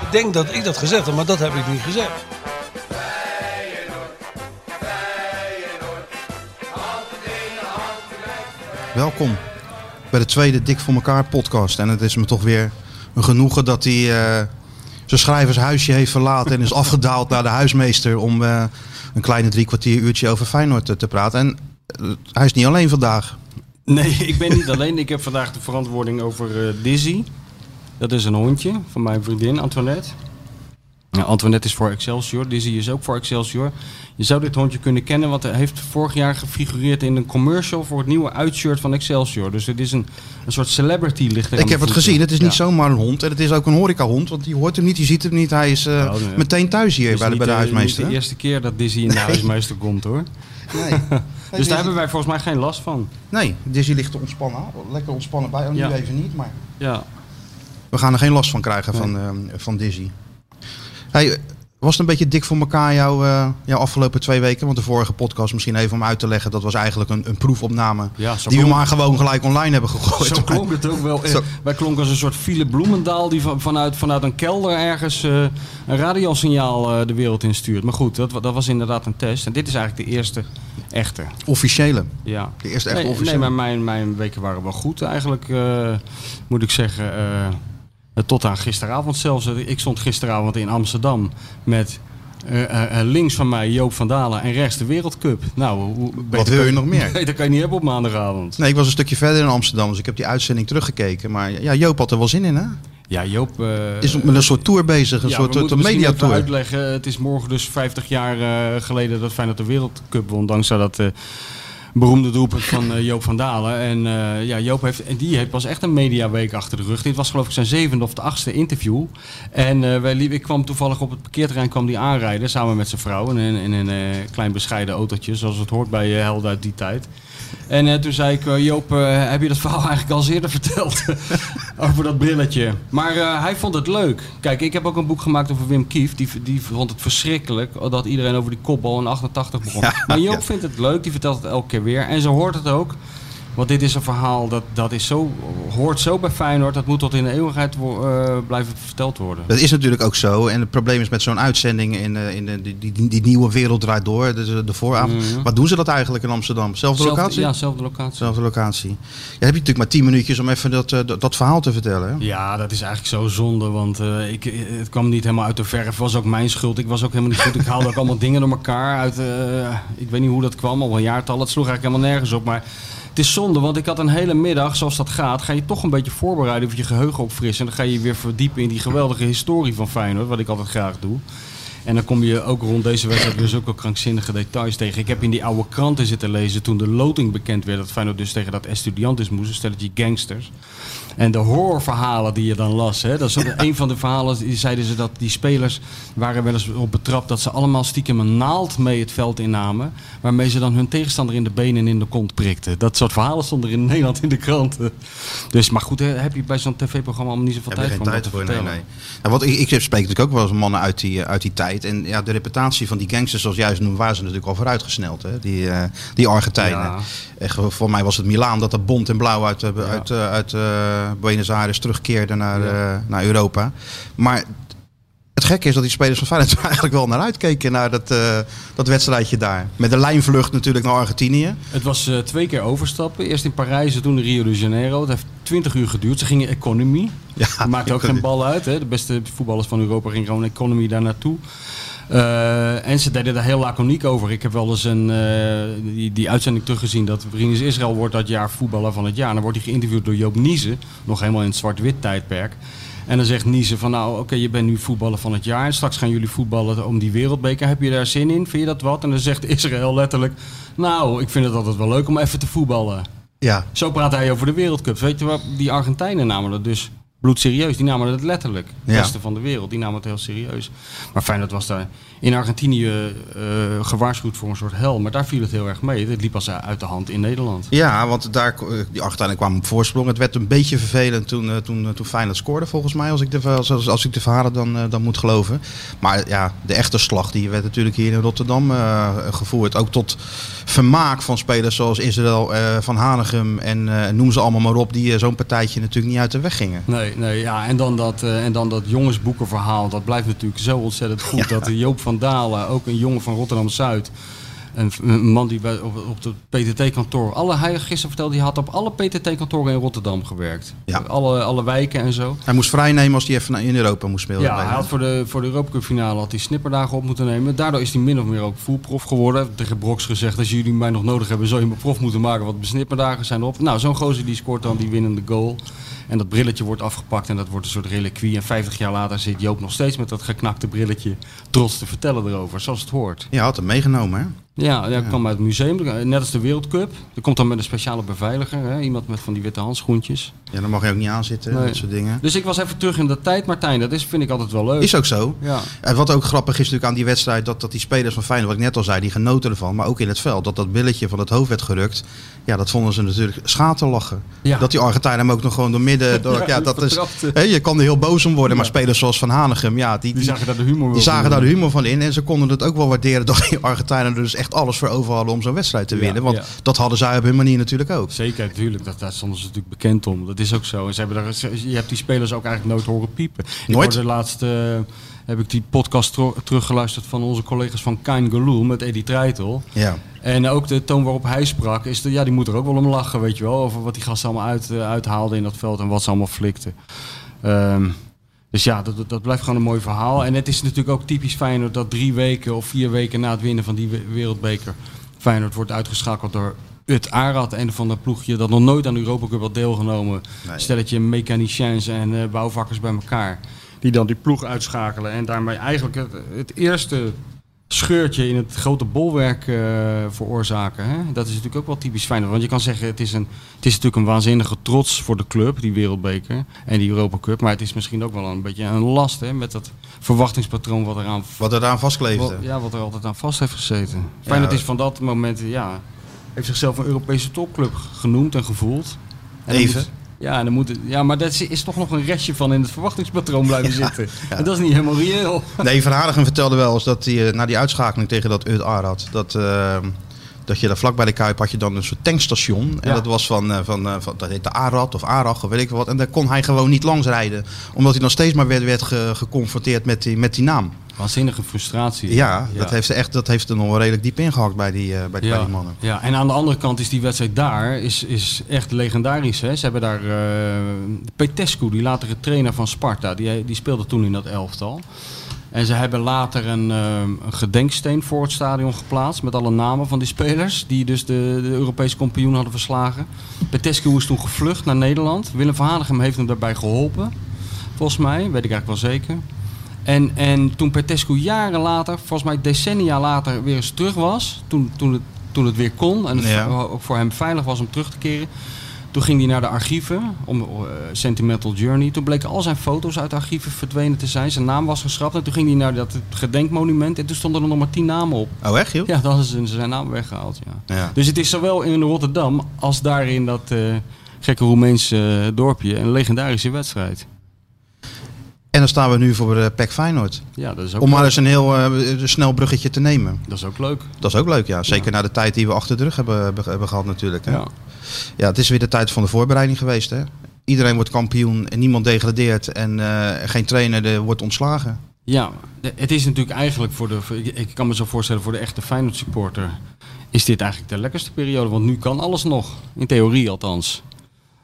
Ik denk dat ik dat gezegd heb, maar dat heb ik niet gezegd. Welkom bij de tweede Dik voor elkaar podcast. En het is me toch weer een genoegen dat hij uh, zijn schrijvershuisje heeft verlaten en is afgedaald naar de huismeester om uh, een kleine drie kwartier uurtje over Feyenoord te, te praten. En uh, hij is niet alleen vandaag. Nee, ik ben niet alleen. Ik heb vandaag de verantwoording over Dizzy. Dat is een hondje van mijn vriendin Antoinette. Nou, Antoinette is voor Excelsior, Dizzy is ook voor Excelsior. Je zou dit hondje kunnen kennen, want hij heeft vorig jaar gefigureerd in een commercial voor het nieuwe uitshirt van Excelsior. Dus het is een, een soort celebrity er Ik heb het gezien, het is niet ja. zomaar een hond en het is ook een horecahond, want die hoort hem niet, die ziet hem niet. Hij is uh, oh, nee. meteen thuis hier bij de, bij de huismeester. Het is de eerste keer dat Dizzy in de nee. huismeester komt hoor. Nee. dus daar hebben wij volgens mij geen last van. Nee, Dizzy ligt te ontspannen. Lekker ontspannen bij, oh, nu ja. even niet, maar... Ja. We gaan er geen last van krijgen nee. van, uh, van Dizzy. Hey, was het een beetje dik voor elkaar jouw, uh, jouw afgelopen twee weken? Want de vorige podcast, misschien even om uit te leggen, dat was eigenlijk een, een proefopname. Ja, die we maar gewoon gelijk online hebben gegooid. Zo klonk het ook wel. Zo. Wij klonken als een soort file Bloemendaal die van, vanuit, vanuit een kelder ergens uh, een radiosignaal uh, de wereld instuurt. Maar goed, dat, dat was inderdaad een test. En dit is eigenlijk de eerste echte. Officiële? Ja. De eerste echte nee, officiële? Nee, maar mijn, mijn weken waren wel goed eigenlijk, moet ik zeggen. Tot aan gisteravond zelfs. Ik stond gisteravond in Amsterdam met uh, uh, links van mij Joop van Dalen en rechts de Wereldcup. Nou, wat wil je nog meer? Nee, dat kan je niet hebben op maandagavond. Nee, ik was een stukje verder in Amsterdam, dus ik heb die uitzending teruggekeken. Maar ja, Joop had er wel zin in, hè? Ja, Joop... Uh, is met een soort tour bezig, een ja, soort, soort mediatour. uitleggen. Het is morgen dus 50 jaar geleden dat Feyenoord de Wereldcup won. Dankzij dat beroemde doelpunt van uh, Joop van Dalen. En uh, ja, Joop heeft, en die heeft pas echt een mediaweek achter de rug. Dit was geloof ik zijn zevende of de achtste interview. En uh, wij, ik kwam toevallig op het parkeerterrein kwam die aanrijden samen met zijn vrouw. In, in een klein bescheiden autootje, zoals het hoort bij Helden uit die tijd. En uh, toen zei ik, uh, Joop, uh, heb je dat verhaal eigenlijk al eerder verteld? over dat brilletje. Maar hij vond het leuk. Kijk, ik heb ook een boek gemaakt over Wim Kief. Die, die vond het verschrikkelijk dat iedereen over die kopbal in 88 begon. Ja, maar Joop ja. vindt het leuk, die vertelt het elke keer weer. En zo hoort het ook. Want dit is een verhaal dat, dat is zo, hoort zo bij Feyenoord. Dat moet tot in de eeuwigheid uh, blijven verteld worden. Dat is natuurlijk ook zo. En het probleem is met zo'n uitzending in, uh, in de, die, die, die, nieuwe wereld draait door. De, de vooravond. Mm -hmm. Wat doen ze dat eigenlijk in Amsterdam? Zelfde locatie? Ja, zelfde locatie. Zelfde locatie. Ja, heb je natuurlijk maar tien minuutjes om even dat, dat, dat verhaal te vertellen. Hè? Ja, dat is eigenlijk zo zonde. Want ik, het kwam niet helemaal uit de verf. Het was ook mijn schuld. Ik was ook helemaal niet goed. Ik haalde ook allemaal dingen door elkaar. Uit, ik weet niet hoe dat kwam. Al een jaartal. Het sloeg eigenlijk helemaal nergens op. Maar het is zonde, want ik had een hele middag, zoals dat gaat, ga je toch een beetje voorbereiden of je geheugen opfrissen. En dan ga je weer verdiepen in die geweldige historie van Feyenoord, wat ik altijd graag doe. En dan kom je ook rond deze wedstrijd dus ook wel krankzinnige details tegen. Ik heb in die oude kranten zitten lezen toen de loting bekend werd dat Feyenoord dus tegen dat Estudiantes moest, een stelletje gangsters. En de horrorverhalen die je dan las. Hè, dat is een van de verhalen. Die zeiden ze dat die spelers waren wel eens op betrapt dat ze allemaal stiekem een naald mee het veld innamen. Waarmee ze dan hun tegenstander in de benen en in de kont prikten. Dat soort verhalen stonden er in Nederland in de kranten. Dus, maar goed, heb je bij zo'n tv-programma allemaal niet zoveel tijd voor? tijd voor, nee, nee. Nou, wat, ik, ik spreek natuurlijk ook wel eens mannen uit die, uit die tijd. En ja, de reputatie van die gangsters, zoals juist noemen, waren ze natuurlijk al vooruitgesneld. Hè? Die, uh, die Argentijnen. Ja. Echt, voor mij was het Milaan dat dat bont en blauw uit, ja. uit, uit uh, Buenos Aires terugkeerde naar, ja. uh, naar Europa. Maar het gekke is dat die spelers van Feyenoord eigenlijk wel naar uitkeken naar dat, uh, dat wedstrijdje daar. Met de lijnvlucht natuurlijk naar Argentinië. Het was uh, twee keer overstappen. Eerst in Parijs en toen in Rio de Janeiro. Het heeft 20 uur geduurd. Ze gingen economie. Ja, maakte ook geen bal uit. Hè. De beste voetballers van Europa gingen gewoon economie daar naartoe. Uh, en ze deden daar heel laconiek over. Ik heb wel eens een, uh, die, die uitzending teruggezien dat Rinus Israël wordt dat jaar voetballer van het jaar. En dan wordt hij geïnterviewd door Joop Niezen, nog helemaal in het zwart-wit tijdperk. En dan zegt Niezen van nou oké, okay, je bent nu voetballer van het jaar. En straks gaan jullie voetballen om die wereldbeker. Heb je daar zin in? Vind je dat wat? En dan zegt Israël letterlijk, nou ik vind het altijd wel leuk om even te voetballen. Ja. Zo praat hij over de wereldcup. Weet je wat, die Argentijnen namen dat dus bloedserieus. Die namen het letterlijk. De Ja. beste van de wereld, die namen het heel serieus. Maar Feyenoord was daar in Argentinië eh, gewaarschuwd voor een soort hel. Maar daar viel het heel erg mee. Het liep als uit de hand in Nederland. Ja, want daar, eh, die Argentijnen kwamen op voorsprong. Het werd een beetje vervelend toen, eh, toen, toen Feyenoord scoorde, volgens mij. Als ik de, als, als ik de verhalen dan, dan moet geloven. Maar ja, de echte slag die werd natuurlijk hier in Rotterdam gevoerd. Ook tot vermaak van spelers zoals Israël van Hanegem. En noem ze allemaal maar op. Die zo'n partijtje natuurlijk niet uit de weg gingen. Nee, nee ja, en, dan dat, eh, en dan dat jongensboekenverhaal. Dat blijft natuurlijk zo ontzettend goed. Dat Joop van Dalen, ook een jongen van Rotterdam-Zuid... Een, een man die bij, op, op het PTT-kantoor... Alle, hij gisteren vertelde, hij had op alle PTT-kantoren in Rotterdam gewerkt. Ja. Alle, alle wijken en zo. Hij moest vrijnemen als hij even in Europa moest spelen. Ja, hij had voor de, voor de Europa Cup finale had hij snipperdagen op moeten nemen. Daardoor is hij min of meer ook voelprof geworden. Tegen Broks gezegd, als jullie mij nog nodig hebben, zou je me prof moeten maken, want de snipperdagen zijn op. Nou, zo'n gozer die scoort dan die winnende goal. En dat brilletje wordt afgepakt en dat wordt een soort reliquie. En 50 jaar later zit Joop nog steeds met dat geknakte brilletje trots te vertellen erover, zoals het hoort. Ja, had hem meegenomen, hè? Ja, dat kwam uit het museum, net als de Wereldcup. Er komt dan met een speciale beveiliger, hè? iemand met van die witte handschoentjes. Ja, dan mag je ook niet aanzitten, Nee. dat soort dingen. Dus ik was even terug in de tijd, Martijn. Dat is, vind ik altijd wel leuk. Is ook zo. Ja. En wat ook grappig is natuurlijk aan die wedstrijd, dat, dat die spelers van Feyenoord, wat ik net al zei, die genoten ervan. Maar ook in het veld, dat dat billetje van het hoofd werd gerukt. Ja, dat vonden ze natuurlijk schaterlachen. Ja. Dat die Argentijnen hem ook nog gewoon door midden... Door, ja, dat is, hè, je kan er heel boos om worden, maar Ja. spelers zoals Van Hanegem, ja, die, Die die, zagen daar de humor die zagen daar de humor van in. En ze konden het ook wel waarderen dat die Argentijnen er dus echt alles voor over hadden om zo'n wedstrijd te winnen. Want dat hadden zij op hun manier natuurlijk ook. Zeker, natuurlijk. Dat, daar stonden ze natuurlijk bekend om. Dat is ook zo. En ze hebben daar, je hebt die spelers ook eigenlijk nooit horen piepen. Nooit? Ik hoorde laatst eh, heb ik die podcast teruggeluisterd van onze collega's van Kain Galul met Eddie Treitel. Ja. En ook de toon waarop hij sprak, is de, ja, die moet er ook wel om lachen, weet je wel. Over wat die gasten allemaal uit, eh, uithaalden in dat veld en wat ze allemaal flikten. Ehm, dus ja, dat, dat- dat blijft gewoon een mooi verhaal. En het is natuurlijk ook typisch Feyenoord dat drie weken of vier weken na het winnen van die we- wereldbeker... Feyenoord wordt uitgeschakeld door het Arad, een van de ploegje dat nog nooit aan de Europa Cup had deelgenomen. Nee. Stelletje mechaniciens en eh, bouwvakkers bij elkaar. Die dan die ploeg uitschakelen en daarmee eigenlijk het, het eerste scheurtje in het grote bolwerk eh, veroorzaken. Hè? Dat is natuurlijk ook wel typisch Feyenoord. Want je kan zeggen, het is, een, het is natuurlijk een waanzinnige trots voor de club, die wereldbeker en die Europa Cup. Maar het is misschien ook wel een beetje een last hè, met dat verwachtingspatroon wat eraan Wat er aan vastkleefde. wat, ja, wat er altijd aan vast heeft gezeten. Feyenoord is van dat moment, ja, heeft zichzelf een Europese topclub genoemd en gevoeld. En Even. Ja, dan moet, het- ja, maar dat is, is toch nog een restje van in het verwachtingspatroon blijven zitten. En dat is niet helemaal reëel. Nee, Van Hanegem vertelde wel eens dat hij eh, na die uitschakeling tegen dat Ut Arad, dat, eh, dat je daar vlak bij de Kuip had je dan een soort tankstation. En Ja. dat was van, eh, van, eh, van dat heette Arad of Arag of weet ik wat. En daar kon hij gewoon niet langs rijden. Omdat hij dan steeds maar werd, werd ge- geconfronteerd met die, met die naam. Waanzinnige frustratie. Ja, Dat, heeft er echt, dat heeft er nog wel redelijk diep ingehakt bij die, eh, bij, die- bij Ja, die mannen. ja, en aan de andere kant is die wedstrijd daar is, is echt legendarisch. Hè? Ze hebben daar eh Petescu, die latere trainer van Sparta, die, die speelde toen in dat elftal. En ze hebben later een, eh, een gedenksteen voor het stadion geplaatst met alle namen van die spelers die dus de, de Europese kampioen hadden verslagen. Petescu is toen gevlucht naar Nederland. Willem van Hanegem heeft hem daarbij geholpen, volgens mij, weet ik eigenlijk wel zeker. En, en toen Petescu jaren later, volgens mij decennia later, weer eens terug was, toen, toen, het, toen het weer kon en het Ja. ook voor hem veilig was om terug te keren, toen ging hij naar de archieven, om, eh, Sentimental Journey. Toen bleken al zijn foto's uit de archieven verdwenen te zijn. Zijn naam was geschrapt en toen ging hij naar dat gedenkmonument en toen stonden er nog maar tien namen op. Oh echt joh? Ja, dan hadden ze zijn naam weggehaald, ja. Ja. Dus het is zowel in Rotterdam als daar in dat eh, gekke Roemeense eh, dorpje een legendarische wedstrijd. En dan staan we nu voor uh, PEC Feyenoord. Ja, dat is ook Om maar eens een heel eh, snel bruggetje te nemen. Dat is ook leuk. Dat is ook leuk, ja. Zeker na de tijd die we achter de rug hebben, gehad natuurlijk. Hè? Ja. Ja, het is weer de tijd van de voorbereiding geweest. Hè? Iedereen wordt kampioen en niemand degradeert. En eh, geen trainer er wordt ontslagen. Ja, de- het is natuurlijk eigenlijk voor de. voor- Ik kan me zo voorstellen voor de echte Feyenoord supporter. Is dit eigenlijk de lekkerste periode? Want nu kan alles nog. In theorie althans.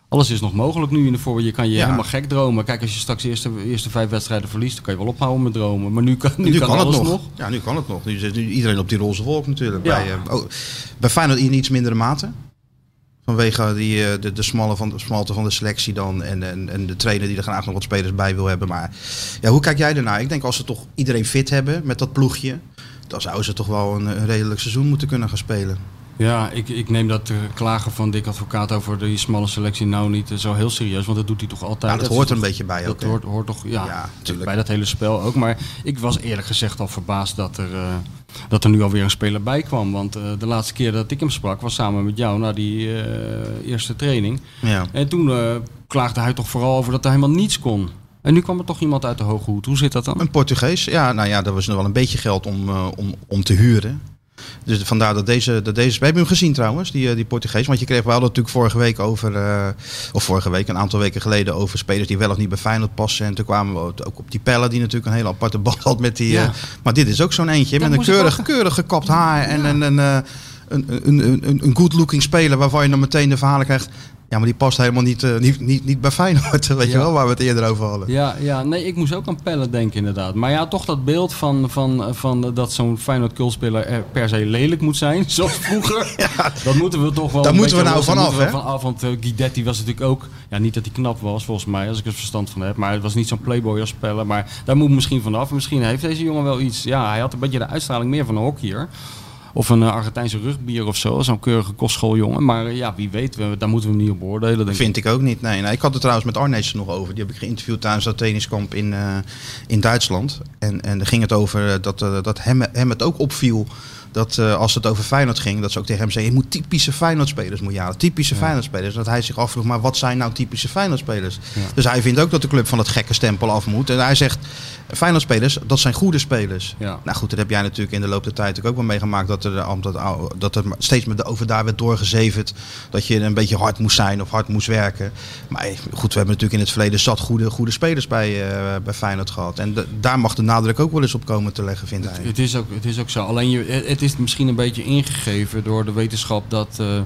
Alles is nog mogelijk nu in de voor. Je kan je Ja. helemaal gek dromen. Kijk, als je straks de eerste, eerste vijf wedstrijden verliest, dan kan je wel ophouden met dromen. Maar nu kan, nu Nu, kan, kan, het alles nog. nog. Ja, nu kan het nog. Nu zit nu iedereen op die roze wolk natuurlijk. Ja. Bij, eh, oh, bij Feyenoord in iets mindere mate. Vanwege die, eh, de, de, smalle van, de smalte van de selectie dan. En, en, en de trainer die er graag nog wat spelers bij wil hebben. Maar ja, hoe kijk jij ernaar? Ik denk als ze toch iedereen fit hebben met dat ploegje. Dan zouden ze toch wel een, een redelijk seizoen moeten kunnen gaan spelen. Ja, ik, ik neem dat uh, klagen van Dick Advocaat over die smalle selectie nou niet uh, zo heel serieus. Want dat doet hij toch altijd. Ja, dat, dat hoort er een beetje bij dat ook. Dat hoort, hoort, toch ja, ja bij dat hele spel ook. Maar ik was eerlijk gezegd al verbaasd dat er, uh, dat er nu alweer een speler bij kwam. Want de laatste keer dat ik hem sprak was samen met jou na die eerste training. Ja. En toen klaagde hij toch vooral over dat hij helemaal niets kon. En nu kwam er toch iemand uit de Hoge Hoed. Hoe zit dat dan? Een Portugees. Ja, nou ja, daar was nog wel een beetje geld om, om, om te huren. Dus vandaar dat deze, dat deze. We hebben hem gezien trouwens, die, die Portugees. Want je kreeg wel natuurlijk vorige week over. Uh, of vorige week, een aantal weken geleden. over spelers die wel of niet bij Feyenoord passen. En toen kwamen we ook op die pellen, die natuurlijk een hele aparte band had met die. Ja. Uh, maar dit is ook zo'n eentje. Dat met een keurig, keurig gekapt haar. En, ja. en, en uh, een, een, een, een good-looking speler waarvan je dan meteen de verhalen krijgt. Ja, maar die past helemaal niet, uh, niet, niet, niet bij Feyenoord, weet ja. je wel, waar we het eerder over hadden. Ja, ja, nee, ik moest ook aan Pellen denken inderdaad. Maar ja, toch dat beeld van, van, van dat zo'n Feyenoord kulspeler per se lelijk moet zijn, zoals vroeger. ja. Dat moeten we toch wel Daar moeten we nou vanaf, hè? Vanaf, want uh, Guidetti was natuurlijk ook, ja, niet dat hij knap was volgens mij, als ik er verstand van heb. Maar het was niet zo'n playboy als. Maar daar moet misschien vanaf. Misschien heeft deze jongen wel iets, ja, hij had een beetje de uitstraling meer van een hockeyer. Of een uh, Argentijnse rugbier of zo. Zo'n keurige kostschooljongen. Maar uh, ja, wie weet, we, daar moeten we niet op beoordelen. Denk Vind ik. ook niet. Nee, nee. Ik had het trouwens met Arnees nog over. Die heb ik geïnterviewd tijdens dat tenniskamp in, uh, in Duitsland. En, en daar ging het over dat, dat hem, hem het ook opviel dat uh, als het over Feyenoord ging, dat ze ook tegen hem zeiden: je moet typische Feyenoord-spelers moet jaren. Typische ja. Feyenoord-spelers. Dat hij zich afvroeg: maar wat zijn nou typische Feyenoord-spelers? Ja. Dus hij vindt ook dat de club van het gekke stempel af moet. En hij zegt: Feyenoord-spelers, dat zijn goede spelers. Ja. Nou goed, dat heb jij natuurlijk in de loop der tijd ook wel meegemaakt. Dat er, dat, dat er steeds met de over daar werd doorgezeverd. Dat je een beetje hard moest zijn of hard moest werken. Maar goed, we hebben natuurlijk in het verleden zat goede, goede spelers bij, uh, bij Feyenoord gehad. En de, daar mag de nadruk ook wel eens op komen te leggen, vind het, hij. Het is, ook, het is ook zo. Alleen je, het is misschien een beetje ingegeven door de wetenschap dat, uh,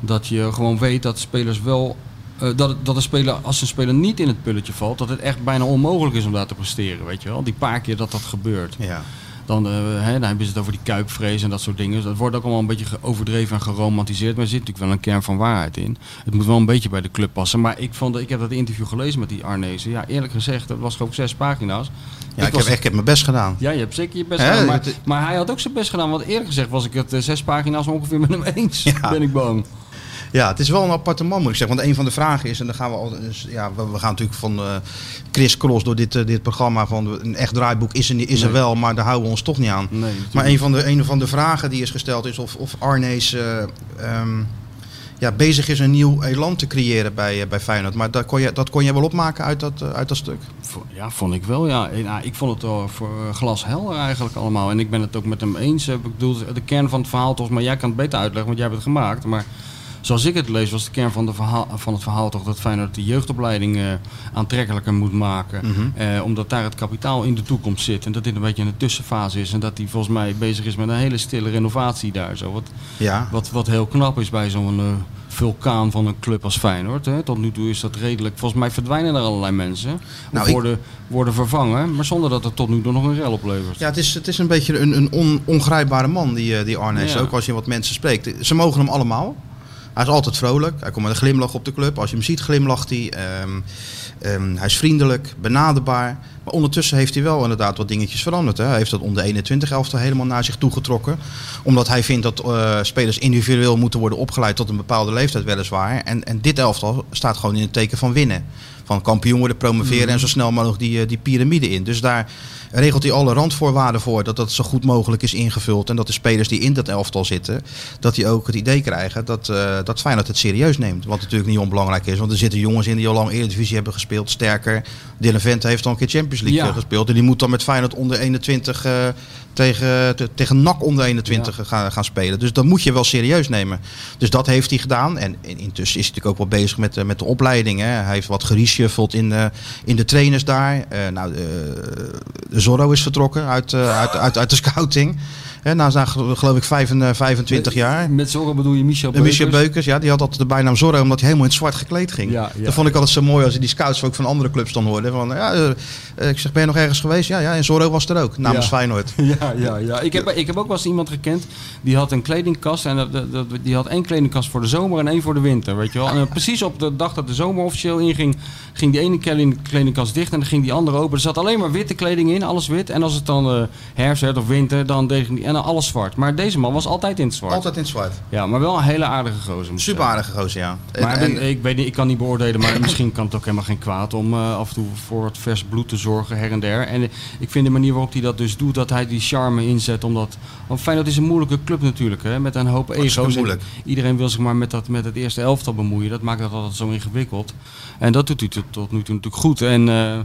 dat je gewoon weet dat spelers wel. Uh, dat, dat een speler, als een speler niet in het pulletje valt, dat het echt bijna onmogelijk is om daar te presteren. Weet je wel? Die paar keer dat dat gebeurt. Ja. Dan, uh, hè, dan hebben ze het over die kuipvrees en dat soort dingen. Dat wordt ook allemaal een beetje overdreven en geromantiseerd. Maar er zit natuurlijk wel een kern van waarheid in. Het moet wel een beetje bij de club passen. Maar ik, vond, ik heb dat interview gelezen met die Arnezen. Ja, eerlijk gezegd, dat was gewoon zes pagina's. Ja, ik, ik, heb, ik heb mijn best gedaan. Ja, je hebt zeker je best He, gedaan. Maar, maar, hij had ook zijn best gedaan. Want eerlijk gezegd was ik het uh, zes pagina's ongeveer met hem eens. Ja. Ben ik bang. Ja, het is wel een aparte man moet ik zeggen. Want een van de vragen is, en dan gaan we al, dus, ja, we, we, gaan natuurlijk van uh, Chris Cross door dit, uh, dit programma van een echt draaiboek is er, is er nee. wel, maar daar houden we ons toch niet aan. Nee, maar een van, de, een van de vragen die is gesteld is of, of Arnees uh, um, ja, bezig is een nieuw elan te creëren bij, bij Feyenoord. Maar dat kon je, dat kon je wel opmaken uit dat, uit dat stuk. Ja, vond ik wel. Ja. ja ik vond het wel voor glashelder eigenlijk allemaal. En ik ben het ook met hem eens. Ik bedoel, de kern van het verhaal, toch, maar jij kan het beter uitleggen, want jij hebt het gemaakt. Maar zoals ik het lees, was de kern van, de verhaal, van het verhaal toch dat Feyenoord de jeugdopleiding uh, aantrekkelijker moet maken. Mm -hmm. uh, omdat daar het kapitaal in de toekomst zit. En dat dit een beetje een tussenfase is. En dat hij volgens mij bezig is met een hele stille renovatie daar. Zo. Wat, ja. wat, wat heel knap is bij zo'n uh, vulkaan van een club als Feyenoord. Hè. Tot nu toe is dat redelijk. Volgens mij verdwijnen er allerlei mensen. Nou, of worden, ik... worden vervangen. Maar zonder dat het tot nu toe nog een rel oplevert. Ja, het is, het is een beetje een, een on, ongrijpbare man, die, die Arnees. Ja. Ook als je wat mensen spreekt. Ze mogen hem allemaal. Hij is altijd vrolijk. Hij komt met een glimlach op de club. Als je hem ziet, glimlacht hij. Um, um, hij is vriendelijk, benaderbaar. Maar ondertussen heeft hij wel inderdaad wat dingetjes veranderd. Hè. Hij heeft dat onder 21 elftal helemaal naar zich toegetrokken. Omdat hij vindt dat uh, spelers individueel moeten worden opgeleid tot een bepaalde leeftijd weliswaar. En, en dit elftal staat gewoon in het teken van winnen. Van kampioen worden, promoveren mm. en zo snel mogelijk die, die piramide in. Dus daar regelt hij alle randvoorwaarden voor dat dat zo goed mogelijk is ingevuld. En dat de spelers die in dat elftal zitten, dat die ook het idee krijgen dat, uh, dat Feyenoord het serieus neemt. Wat natuurlijk niet onbelangrijk is, want er zitten jongens in die al lang Eredivisie hebben gespeeld. Sterker, Dylan Vente heeft al een keer Champions League ja. gespeeld. En die moet dan met Feyenoord onder 21 uh, tegen, te, tegen NAC onder 21 ja. gaan, gaan spelen. Dus dat moet je wel serieus nemen. Dus dat heeft hij gedaan. En intussen is hij natuurlijk ook wel bezig met, uh, met de opleiding. Hè. Hij heeft wat gereshuffeld in, in de trainers daar. Nou, Zorro is vertrokken uit, uit, uit, uit de scouting. He, na zijn geloof ik 25 jaar. Met Zorro bedoel je Michel Beukers? Michel Beukers, ja. Die had altijd de bijnaam Zorro omdat hij helemaal in het zwart gekleed ging. Ja, ja. Dat vond ik altijd zo mooi als je die scouts ook van andere clubs dan hoorde. Van, ja, ik zeg, ben je nog ergens geweest? Ja, ja. En Zorro was er ook, namens ja. Feyenoord. Ja, ja, ja. Ik heb, ik heb ook wel eens iemand gekend, die had een kledingkast. En dat, dat, die had één kledingkast voor de zomer en één voor de winter, weet je wel. En precies op de dag dat de zomer officieel inging, ging die ene kledingkast dicht en dan ging die andere open. Er zat alleen maar witte kleding in, alles wit. En als het dan uh, herfst werd of winter, dan deed, en en dan alles zwart. Maar deze man was altijd in het zwart. Altijd in het zwart. Ja, maar wel een hele aardige gozer. Super aardige gozer, ja. Maar En- ik- ik, weet niet, ik kan niet beoordelen, maar misschien kan het ook helemaal geen kwaad om eh, af en toe voor het vers bloed te zorgen her en der. En eh, ik vind de manier waarop hij dat dus doet, dat hij die charme inzet, omdat... Want Feyenoord is een moeilijke club natuurlijk, hè, met een hoop ego's. Iedereen wil zich maar met, dat, met het eerste elftal bemoeien. Dat maakt het altijd zo ingewikkeld. En dat doet hij tot, nu toe natuurlijk goed. En, eh,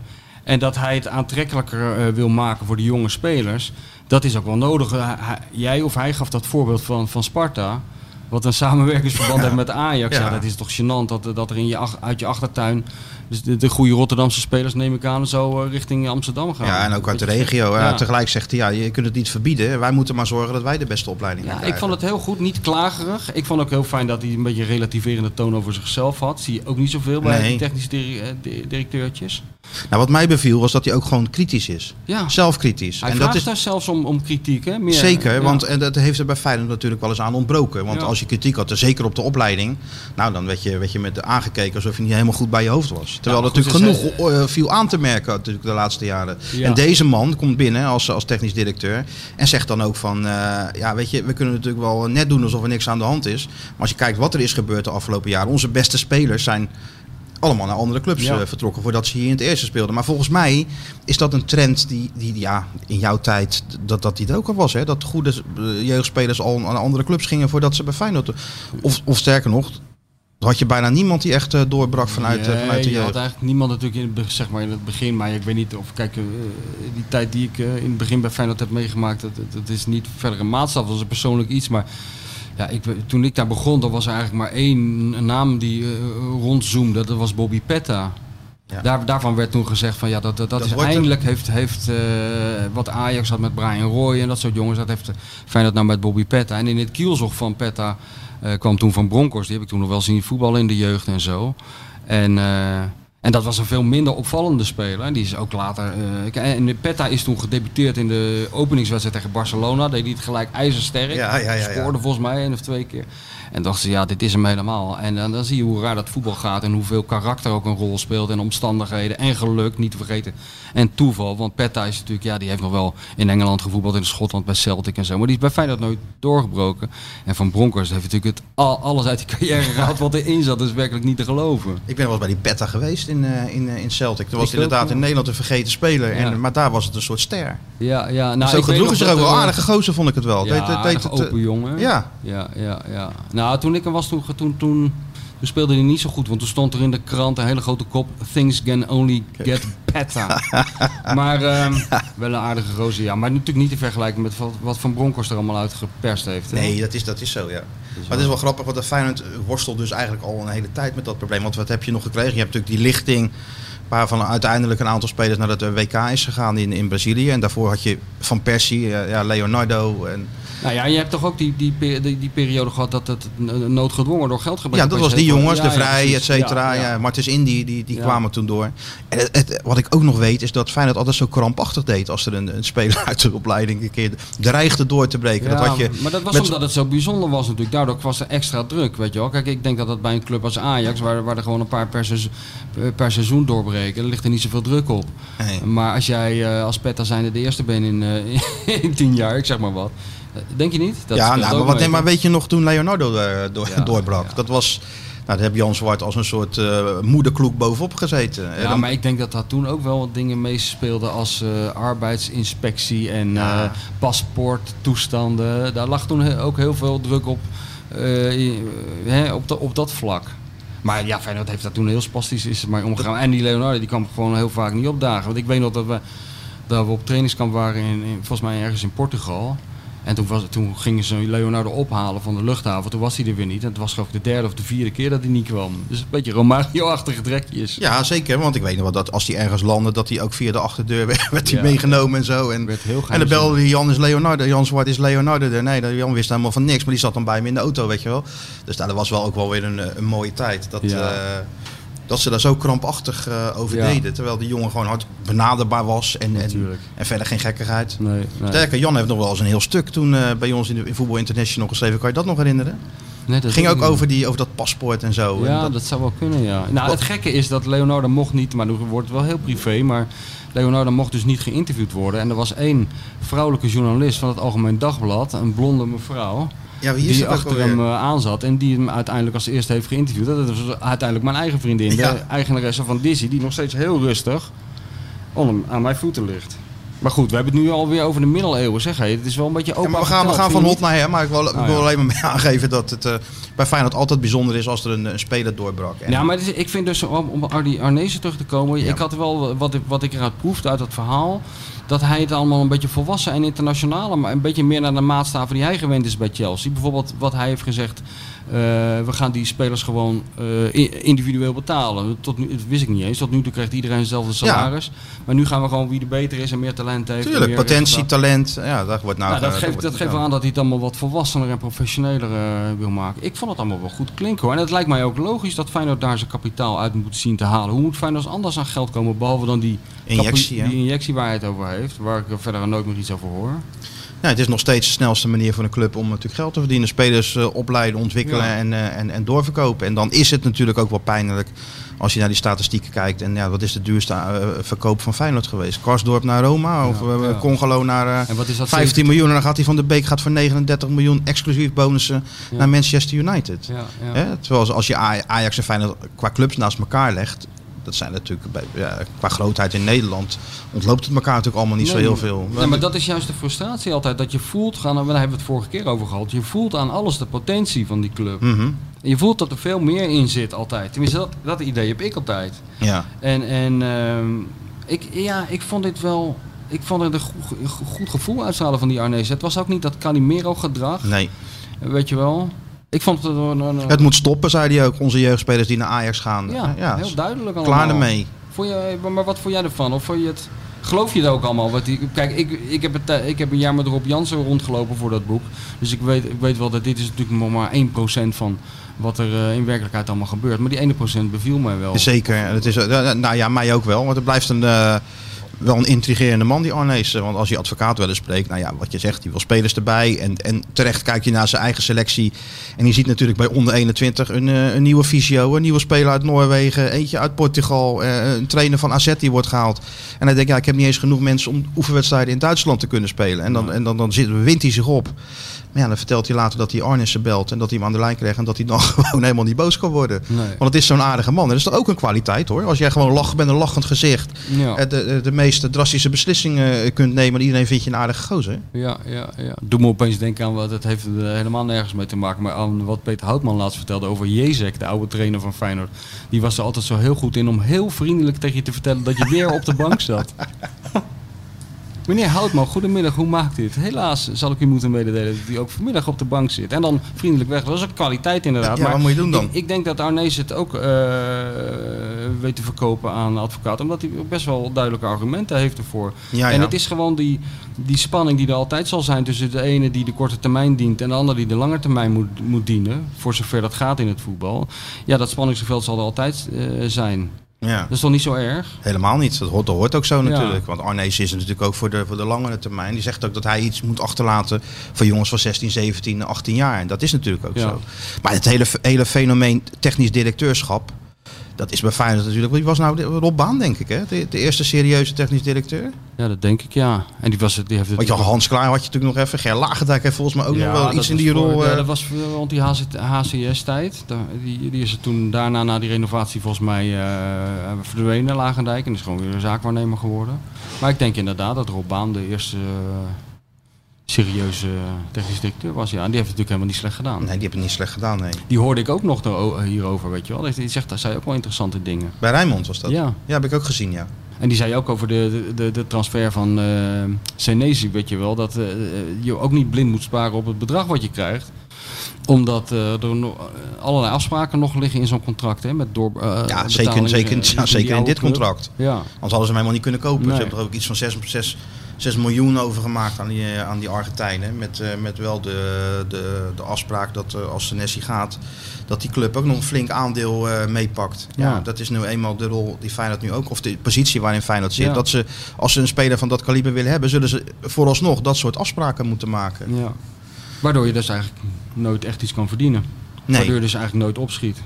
en dat hij het aantrekkelijker eh, wil maken voor de jonge spelers, dat is ook wel nodig. Hij- jij of hij gaf dat voorbeeld van, van Sparta. Wat een samenwerkingsverband heeft met Ajax. Ja. Ja. dat is toch gênant dat, dat er in je, ach- uit je achtertuin... Dus de, de goede Rotterdamse spelers, neem ik aan, zo eh, richting Amsterdam gaan. Ja, en ook uit de regio. Ja. Tegelijk zegt hij, ja, je kunt het niet verbieden. Wij moeten maar zorgen dat wij de beste opleiding Ja, ik vond het heel goed, niet klagerig. Ik vond ook heel fijn dat hij een beetje relativerende toon over zichzelf had. Zie je ook niet zoveel bij Nee. die technische dir- eh, di- directeurtjes. Nou, wat mij beviel was dat hij ook gewoon kritisch is. Ja, Zelfkritisch. hij en vraagt dat is daar zelfs om, om kritiek. Hè? Meer, Zeker, ja. want en dat heeft er bij Feyenoord natuurlijk wel eens aan ontbroken. Want Ja. als je kritiek had, zeker op de opleiding, nou dan werd je, werd je met aangekeken alsof je niet helemaal goed bij je hoofd was. Terwijl er natuurlijk dus genoeg eh, viel aan te merken natuurlijk de laatste jaren. Ja. En deze man komt binnen als, als technisch directeur en zegt dan ook van, eh, ja weet je, we kunnen natuurlijk wel net doen alsof er niks aan de hand is. Maar als je kijkt wat er is gebeurd de afgelopen jaren, onze beste spelers zijn allemaal naar andere clubs Ja. eh, vertrokken voordat ze hier in het eerste speelden. Maar volgens mij is dat een trend die, die ja, in jouw tijd, dat, dat die ook al was. Hè? Dat goede jeugdspelers al naar andere clubs gingen voordat ze bij Feyenoord... Of, of sterker nog, had je bijna niemand die echt eh, doorbrak vanuit, eh, Nee, vanuit de je had eigenlijk niemand natuurlijk in het, zeg maar in het begin. Maar ik weet niet of, kijk, eh, die tijd die ik in het begin bij Feyenoord heb meegemaakt, dat, dat, is niet verder een maatstaf, dat was een persoonlijk iets. Maar ja, ik, toen ik daar begon, dan was er eigenlijk maar één naam die eh, rondzoomde. Dat was Bobby Petta. Ja. Daar, daarvan werd toen gezegd van ja, dat, dat, dat, Dat is eindelijk heeft, heeft wat Ajax had met Brian Roy en dat soort jongens, dat heeft Feyenoord nou met Bobby Petta. En in het kielzog van Petta kwam toen van Bronckhorst, die heb ik toen nog wel zien voetballen in de jeugd en zo. En, eh, en dat was een veel minder opvallende speler. Die is ook later. eh, en Petta is toen gedebuteerd in de openingswedstrijd tegen Barcelona. Deed hij het gelijk ijzersterk. Ja, ja, ja, ja. Scoorde volgens mij één of twee keer. En dachten ze, ja, dit is hem helemaal. En dan, dan zie je hoe raar dat voetbal gaat. En hoeveel karakter ook een rol speelt. En omstandigheden. En geluk, niet te vergeten. En toeval. Want Petta is natuurlijk, ja, die heeft nog wel in Engeland gevoetbald. In Schotland bij Celtic en zo. Maar die is bij Feyenoord nooit doorgebroken. En Van Bronckhorst heeft natuurlijk het, al, alles uit die carrière gehaald wat erin zat. Dat is werkelijk niet te geloven. Ik ben wel eens bij die Betta geweest in, eh, in, eh, in Celtic. Dat was ook, inderdaad in Nederland een vergeten speler. En, maar daar was het een soort ster. Ja, ja. Nou, Zo nog ze dat ook wel er- aardige gozer, vond ik het wel. Ja, Deed- deed- het, eh, open jongen. Ja, Ja, ja, ja. Nou, toen ik er was, toen, toen, toen, toen speelde hij niet zo goed. Want toen stond er in de krant een hele grote kop... Things can only get better. maar ehm, wel een aardige roze, ja. Maar natuurlijk niet te vergelijken met wat, wat Van Bronckhorst er allemaal uitgeperst heeft. hè. Nee, dat is, dat is zo, ja. Maar het is wel grappig, want de Feyenoord eh, worstelt dus eigenlijk al een hele tijd met dat probleem. Want wat heb je nog gekregen? Je hebt natuurlijk die lichting waarvan uiteindelijk een aantal spelers naar het eh, WK is gegaan in, in Brazilië. En daarvoor had je Van Persie, eh, ja, Leonardo. En, Nou ja, je hebt toch ook die, die, die, die periode gehad dat het noodgedwongen door geldgebrek ja, dat was die jongens, Ja, de Vrij, et cetera. Ja. Martens Indy, die, die kwamen toen door. En het, het- wat ik ook nog weet, is dat Feyenoord altijd zo krampachtig deed als er een, een speler uit de opleiding een keer dreigde door te breken. dat had je maar dat was met- omdat het zo bijzonder was natuurlijk. Daardoor was er extra druk, weet je wel. Kijk, ik denk dat dat bij een club als Ajax, waar, waar er gewoon een paar per, seizoen- per seizoen doorbreken, dan ligt er niet zoveel druk op. Nee. Maar als jij eh, als Petta zijnde de eerste bent in, eh, in tien jaar, ik zeg maar wat. Eh, Denk je niet? Dat ja, nou, maar, wat, nee, maar weet je nog toen Leonardo eh, door, Ja, doorbrak? ja. Dat was, nou, daar heb Jan Zwart als een soort eh moederkloek bovenop gezeten. En Ja, dan- maar ik denk dat daar toen ook wel wat dingen meespeelden als arbeidsinspectie en Ja. paspoorttoestanden. Daar lag toen ook heel veel druk op, hè, op, op dat vlak. Maar ja, Feyenoord heeft daar toen heel spastisch is maar omgegaan. En die Leonardo die kwam gewoon heel vaak niet opdagen. Want ik weet nog dat we, dat we op trainingskamp waren in, in, volgens mij ergens in Portugal. En toen, was, toen gingen ze Leonardo ophalen van de luchthaven. Toen was hij er weer niet. En het was geloof ik de derde of de vierde keer dat hij niet kwam. Dus een beetje Romario-achtige trekjes. ja, zeker. Want ik weet nog wel dat als hij ergens landde, dat hij ook via de achterdeur werd, werd hij meegenomen en zo. En, werd heel en dan belde hij Jan is Leonardo, Jan Zwart is Leonardo. er. Nee, dat- Jan wist helemaal van niks, maar die zat dan bij me in de auto, weet je wel. Dus nou, dat was wel ook wel weer een, eh, een mooie tijd. Dat, Ja. eh, dat ze daar zo krampachtig eh, over Ja. deden. Terwijl die jongen gewoon hard benaderbaar was en, en, en verder geen gekkigheid. Nee, nee. Sterker, Jan heeft nog wel eens een heel stuk toen eh, bij ons in, de, in Voetbal International geschreven. Kan je dat nog herinneren? Nee, dat Het ging ook niet. over, die, over dat paspoort en zo. En Ja, dat- dat zou wel kunnen, ja. Nou, het gekke is dat Leonardo mocht niet, maar nu wordt het wel heel privé, maar Leonardo mocht dus niet geïnterviewd worden. En er was één vrouwelijke journalist van het Algemeen Dagblad, een blonde mevrouw, ja, wie is die achter hem eh, aanzat en die hem uiteindelijk als eerste heeft geïnterviewd. Dat was uiteindelijk mijn eigen vriendin, Ja. de eigenaresse van Dizzy, die nog steeds heel rustig onder, aan mijn voeten ligt. Maar goed, we hebben het nu alweer over de middeleeuwen, zeg hé. Het is wel een beetje Ja, open maar we gaan, we gaan van hot naar her, maar ik wil, ik Oh, wil ja. alleen maar mee aangeven dat het eh, bij Feyenoord altijd bijzonder is als er een, een speler doorbrak. En- Ja, maar is- ik vind dus, om om Arnezen terug te komen, Ja. ik had wel wat, ik- wat ik eruit proefde uit dat verhaal, dat hij het allemaal een beetje volwassen en internationaler, maar een beetje meer naar de maatstaven die hij gewend is bij Chelsea. Bijvoorbeeld wat hij heeft gezegd, eh, we gaan die spelers gewoon eh, individueel betalen. Tot nu, dat wist ik niet eens, tot nu toe krijgt iedereen hetzelfde salaris. Maar nu gaan we gewoon wie er beter is en meer talent heeft. Tuurlijk, potentie, talent, ja, dat wordt nou... Dat geeft, wordt- dat geeft wel aan dat hij het allemaal wat volwassener en professioneler eh, wil maken. Ik vond het allemaal wel goed klinken hoor. En het lijkt mij ook logisch dat Feyenoord daar zijn kapitaal uit moet zien te halen. Hoe moet Feyenoord anders aan geld komen, behalve dan die Injectie, die injectie waar hij het over heeft, waar ik verder nooit meer iets over hoor. Ja, het is nog steeds de snelste manier voor een club om natuurlijk geld te verdienen. Spelers eh, opleiden, ontwikkelen Ja. en, eh, en, en doorverkopen. En dan is het natuurlijk ook wel pijnlijk als je naar die statistieken kijkt. En ja, wat is de duurste eh, verkoop van Feyenoord geweest? Karsdorp naar Roma of Ja. Congolo naar En wat is dat? 15 miljoen. En dan gaat hij van de Beek gaat voor 39 miljoen exclusief bonussen naar Manchester United. Hè? Terwijl als- je Ajax en Feyenoord qua clubs naast elkaar legt... Dat zijn natuurlijk bij, ja, qua grootheid in Nederland ontloopt het elkaar natuurlijk allemaal niet zo heel veel. Nee, maar dat is juist de frustratie altijd. Dat je voelt, gaan, daar hebben we het vorige keer over gehad. Je voelt aan alles de potentie van die club. Mhm. En je voelt dat er veel meer in zit altijd. Tenminste, dat, dat idee heb ik altijd. Ja. En, en ehm, ik, ja, ik vond dit wel. Ik vond het een goed, goed gevoel uitstralen van die Arnezen. Het was ook niet dat Calimero-gedrag. Nee. Weet je wel. Ik vond het een. een- Het moet stoppen, zei hij ook. Onze jeugdspelers die naar Ajax gaan. ja, heel duidelijk allemaal. Klaar ermee. Vond je, maar wat vond jij ervan? Of vond je het, geloof je het ook allemaal? Wat die, kijk, ik, ik, heb het, eh, ik heb een jaar met Rob Jansen rondgelopen voor dat boek. Dus ik weet, ik weet wel dat dit is natuurlijk nog maar 1% van wat er eh, in werkelijkheid allemaal gebeurt. Maar die 1% beviel mij wel. Zeker. Het is, eh, nou ja, mij ook wel. Want het blijft een, wel een intrigerende man, die Arnees. Want als je advocaat wel eens spreekt, nou ja, wat je zegt, die wil spelers erbij. En, en terecht kijk je naar zijn eigen selectie. En je ziet natuurlijk bij onder 21 een, eh, een nieuwe fysio, een nieuwe speler uit Noorwegen, eentje uit Portugal, eh, een trainer van AZ die wordt gehaald. En hij denkt, ja, ik heb niet eens genoeg mensen om oefenwedstrijden in Duitsland te kunnen spelen. En dan, en dan, dan zit, wint hij zich op. Maar ja, dan vertelt hij later dat hij Arnissen belt en dat hij hem aan de lijn krijgt en dat hij dan gewoon helemaal niet boos kan worden. Nee. Want het is zo'n aardige man. En dat is toch ook een kwaliteit hoor. Als jij gewoon lach bent, een lachend gezicht, Ja. eh, de, de, de meest drastische beslissingen eh, kunt nemen en iedereen vindt je een aardige gozer. Ja, ja, ja. Doe me opeens denken aan wat het heeft er helemaal nergens mee te maken. Maar aan wat Peter Houtman laatst vertelde over Jezek, de oude trainer van Feyenoord. Die was er altijd zo heel goed in om heel vriendelijk tegen je te vertellen dat je weer op de bank zat. Meneer Houtman, goedemiddag, hoe maakt u het? Helaas zal ik u moeten mededelen dat u ook vanmiddag op de bank zit. En dan vriendelijk weg. Dat is een kwaliteit inderdaad. Ja, maar wat moet je doen dan? Ik, ik denk dat Arnees het ook eh, weet te verkopen aan de advocaat. Omdat hij best wel duidelijke argumenten heeft ervoor. Ja, En het is gewoon die, die spanning die er altijd zal zijn tussen de ene die de korte termijn dient en de andere die de lange termijn moet, moet dienen. Voor zover dat gaat in het voetbal. Ja, dat spanningsveld zal er altijd eh, zijn. Ja. Dat is toch niet zo erg? Helemaal niet. Dat hoort, dat hoort ook zo Ja. natuurlijk. Want Arnees is natuurlijk ook voor de, voor de langere termijn. Die zegt ook dat hij iets moet achterlaten voor jongens van 16, 17, 18 jaar. En dat is natuurlijk ook Ja. zo. Maar het hele, hele fenomeen technisch directeurschap. Dat is bij Feyenoord natuurlijk. Wie was nou Rob Baan, denk ik, hè? De, de eerste serieuze technisch directeur. Ja, dat denk ik ja. En die, was die heeft het Want je had Hans Klaar had je natuurlijk nog even. Ger Lagendijk heeft volgens mij ook Ja, nog wel iets in die voor- rol. Ja, eh, dat was rond die HCS-tijd. Die, die is er toen daarna, na die renovatie, volgens mij eh, verdwenen, Lagendijk. En is gewoon weer een zaakwaarnemer geworden. Maar ik denk inderdaad dat Rob Baan de eerste eh, serieuze technisch directeur was. Ja, en die heeft het natuurlijk helemaal niet slecht gedaan. Nee, die hebben het niet slecht gedaan, nee. Die hoorde ik ook nog hierover, weet je wel. Die zegt, daar zei ook wel interessante dingen. Bij Rijnmond was dat. Ja. Ja, heb ik ook gezien, ja. En die zei ook over de, de, de transfer van eh Senesi, weet je wel. Dat eh, je ook niet blind moet sparen op het bedrag wat je krijgt. Omdat eh, er eh, allerlei afspraken nog liggen in zo'n contract. Hè, met door, eh, Ja, zeker, zeker, eh, ja, die zeker in dit club. contract. Ja, Anders hadden ze hem helemaal niet kunnen kopen. Nee. Ze hebben er ook iets van 6, 6, 6 miljoen over gemaakt aan die, eh, aan die Argentijnen. Met, eh, met wel de, de, de afspraak dat eh, als Senesi gaat, dat die club ook nog een flink aandeel meepakt. Ja. Ja. dat is nu eenmaal de rol die Feyenoord nu ook, of de positie waarin Feyenoord zit. Ja. Dat ze, als ze een speler van dat kaliber willen hebben, zullen ze vooralsnog dat soort afspraken moeten maken. ja. Waardoor je dus eigenlijk nooit echt iets kan verdienen. Nee. Waardoor je dus eigenlijk nooit opschiet.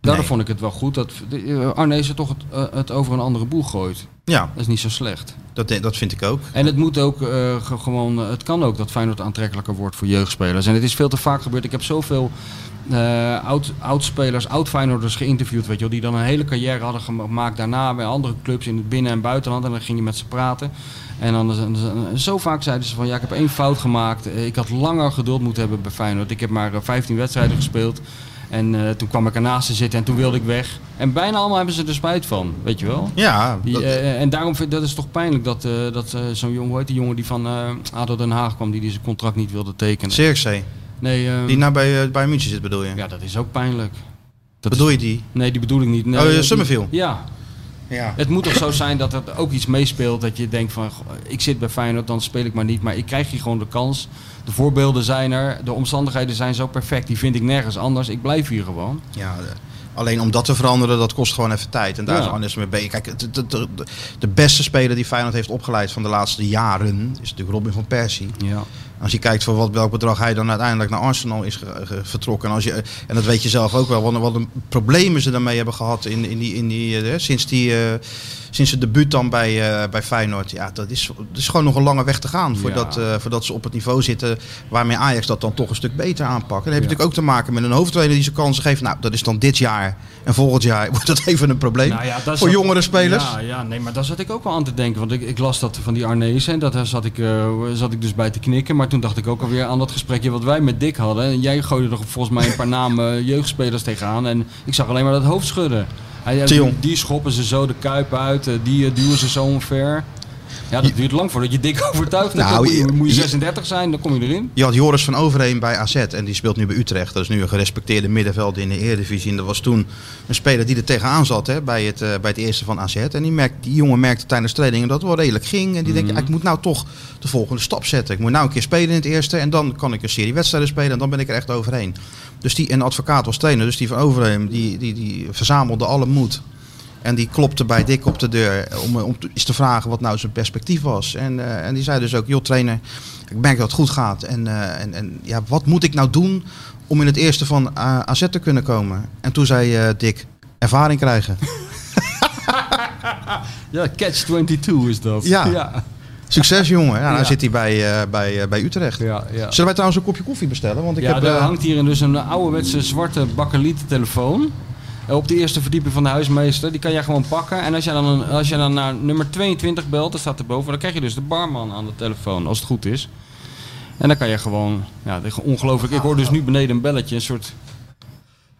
Daardoor Nee. vond ik het wel goed dat eh, Arnezen toch het, eh, het over een andere boeg gooit. Ja, Dat is niet zo slecht. dat, dat vind ik ook. En het moet ook eh, ge- gewoon, het kan ook dat Feyenoord aantrekkelijker wordt voor jeugdspelers. En het is veel te vaak gebeurd. Ik heb zoveel eh oud, oud-spelers, oud-Feyenoorders geïnterviewd, weet je wel, die dan een hele carrière hadden gemaakt daarna bij andere clubs in het binnen- en buitenland. En dan ging je met ze praten. En dan, dan- zo vaak zeiden ze van, ja, ik heb één fout gemaakt. Ik had langer geduld moeten hebben bij Feyenoord. Ik heb maar eh, 15 wedstrijden gespeeld. En eh, toen kwam ik ernaast te zitten en toen wilde ik weg. En bijna allemaal hebben ze er spijt van, weet je wel. Ja, Die, dat- eh, en daarom vind dat is toch pijnlijk dat, dat zo'n jongen, hoe heet die jongen die van ADO Den Haag kwam, die, die zijn contract niet wilde tekenen. Zirkzee. Nee, eh, Die nou bij, bij München zit bedoel je? ja, dat is ook pijnlijk. Dat bedoel is- je die? Nee, die bedoel ik niet. Nee, Oh, die- Summerville? Ja, Ja. het moet toch zo zijn dat er ook iets meespeelt. Dat je denkt van, ik zit bij Feyenoord, dan speel ik maar niet. Maar ik krijg hier gewoon de kans. De voorbeelden zijn er. De omstandigheden zijn zo perfect. Die vind ik nergens anders. Ik blijf hier gewoon. Ja, alleen om dat te veranderen, dat kost gewoon even tijd. En daar Ja. is Arnes mee bezig. Kijk, de, de, de, de beste speler die Feyenoord heeft opgeleid van de laatste jaren is natuurlijk Robin van Persie. Ja. Als je kijkt voor wat, welk bedrag hij dan uiteindelijk naar Arsenal is ge- ge- vertrokken. En, als je, en dat weet je zelf ook wel, wat, wat een problemen ze daarmee hebben gehad in, in die, in die, eh, sinds, die, eh, sinds het debuut dan bij, eh, bij Feyenoord. Ja, dat is, dat is gewoon nog een lange weg te gaan voordat, Ja. voordat ze op het niveau zitten waarmee Ajax dat dan toch een stuk beter aanpakt. En dan heb je Ja. natuurlijk ook te maken met een hoofdtrainer die zijn kansen geeft. Nou, dat is dan dit jaar. En volgend jaar wordt dat even een probleem Nou ja, dat voor jongere spelers. Ja, ja, nee, maar daar zat ik ook wel aan te denken. Want ik, ik las dat van die Arnezen en dat, daar zat ik, zat ik dus bij te knikken. Maar toen dacht ik ook alweer aan dat gesprekje wat wij met Dick hadden. En jij gooide er volgens mij een paar namen jeugdspelers tegenaan. En ik zag alleen maar dat hoofd schudden. Hij. Die schoppen ze zo de kuip uit, eh, die eh, duwen ze zo omver. Ja, dat duurt lang voordat je dik overtuigd hebt. Nou, moet moet je je- 36 zijn, dan kom je erin. Je had Joris van Overheem bij AZ en die speelt nu bij Utrecht. Dat is nu een gerespecteerde middenveld in de Eredivisie. En dat was toen een speler die er tegenaan zat hè, bij, het, eh, bij het eerste van AZ. En die, merkt, die jongen merkte tijdens trainingen dat het wel redelijk ging. En die denkt, ja, ik moet nou toch de volgende stap zetten. Ik moet nou een keer spelen in het eerste en dan kan ik een serie wedstrijden spelen en dan ben ik er echt overheen. Dus die, en advocaat was trainer, dus die van Overheem, die, die, die verzamelde alle moed. En die klopte bij Dick op de deur om, om te- eens te vragen wat nou zijn perspectief was. En, eh, en die zei dus ook, joh trainer, ik merk dat het goed gaat. En, eh, en, en ja, wat moet ik nou doen om in het eerste van eh, AZ te kunnen komen? En toen zei eh, Dick, ervaring krijgen. Ja, catch 22 is dat. Ja. ja. Succes jongen. Ja, nou Ja. zit hij bij, eh, bij, eh, bij Utrecht. ja, ja. Zullen wij trouwens een kopje koffie bestellen? Want ik ja, heb, er eh, hangt hier dus een ouderwetse zwarte bakkelieten telefoon. Op de eerste verdieping van de huismeester. Die kan jij gewoon pakken. En als je dan, een, als je dan naar nummer 22 belt, dat staat erboven. Dan krijg je dus de barman aan de telefoon, als het goed is. En dan kan je gewoon... Ja, dit is ongelooflijk. Ik hoor dus nu beneden een belletje. Een soort...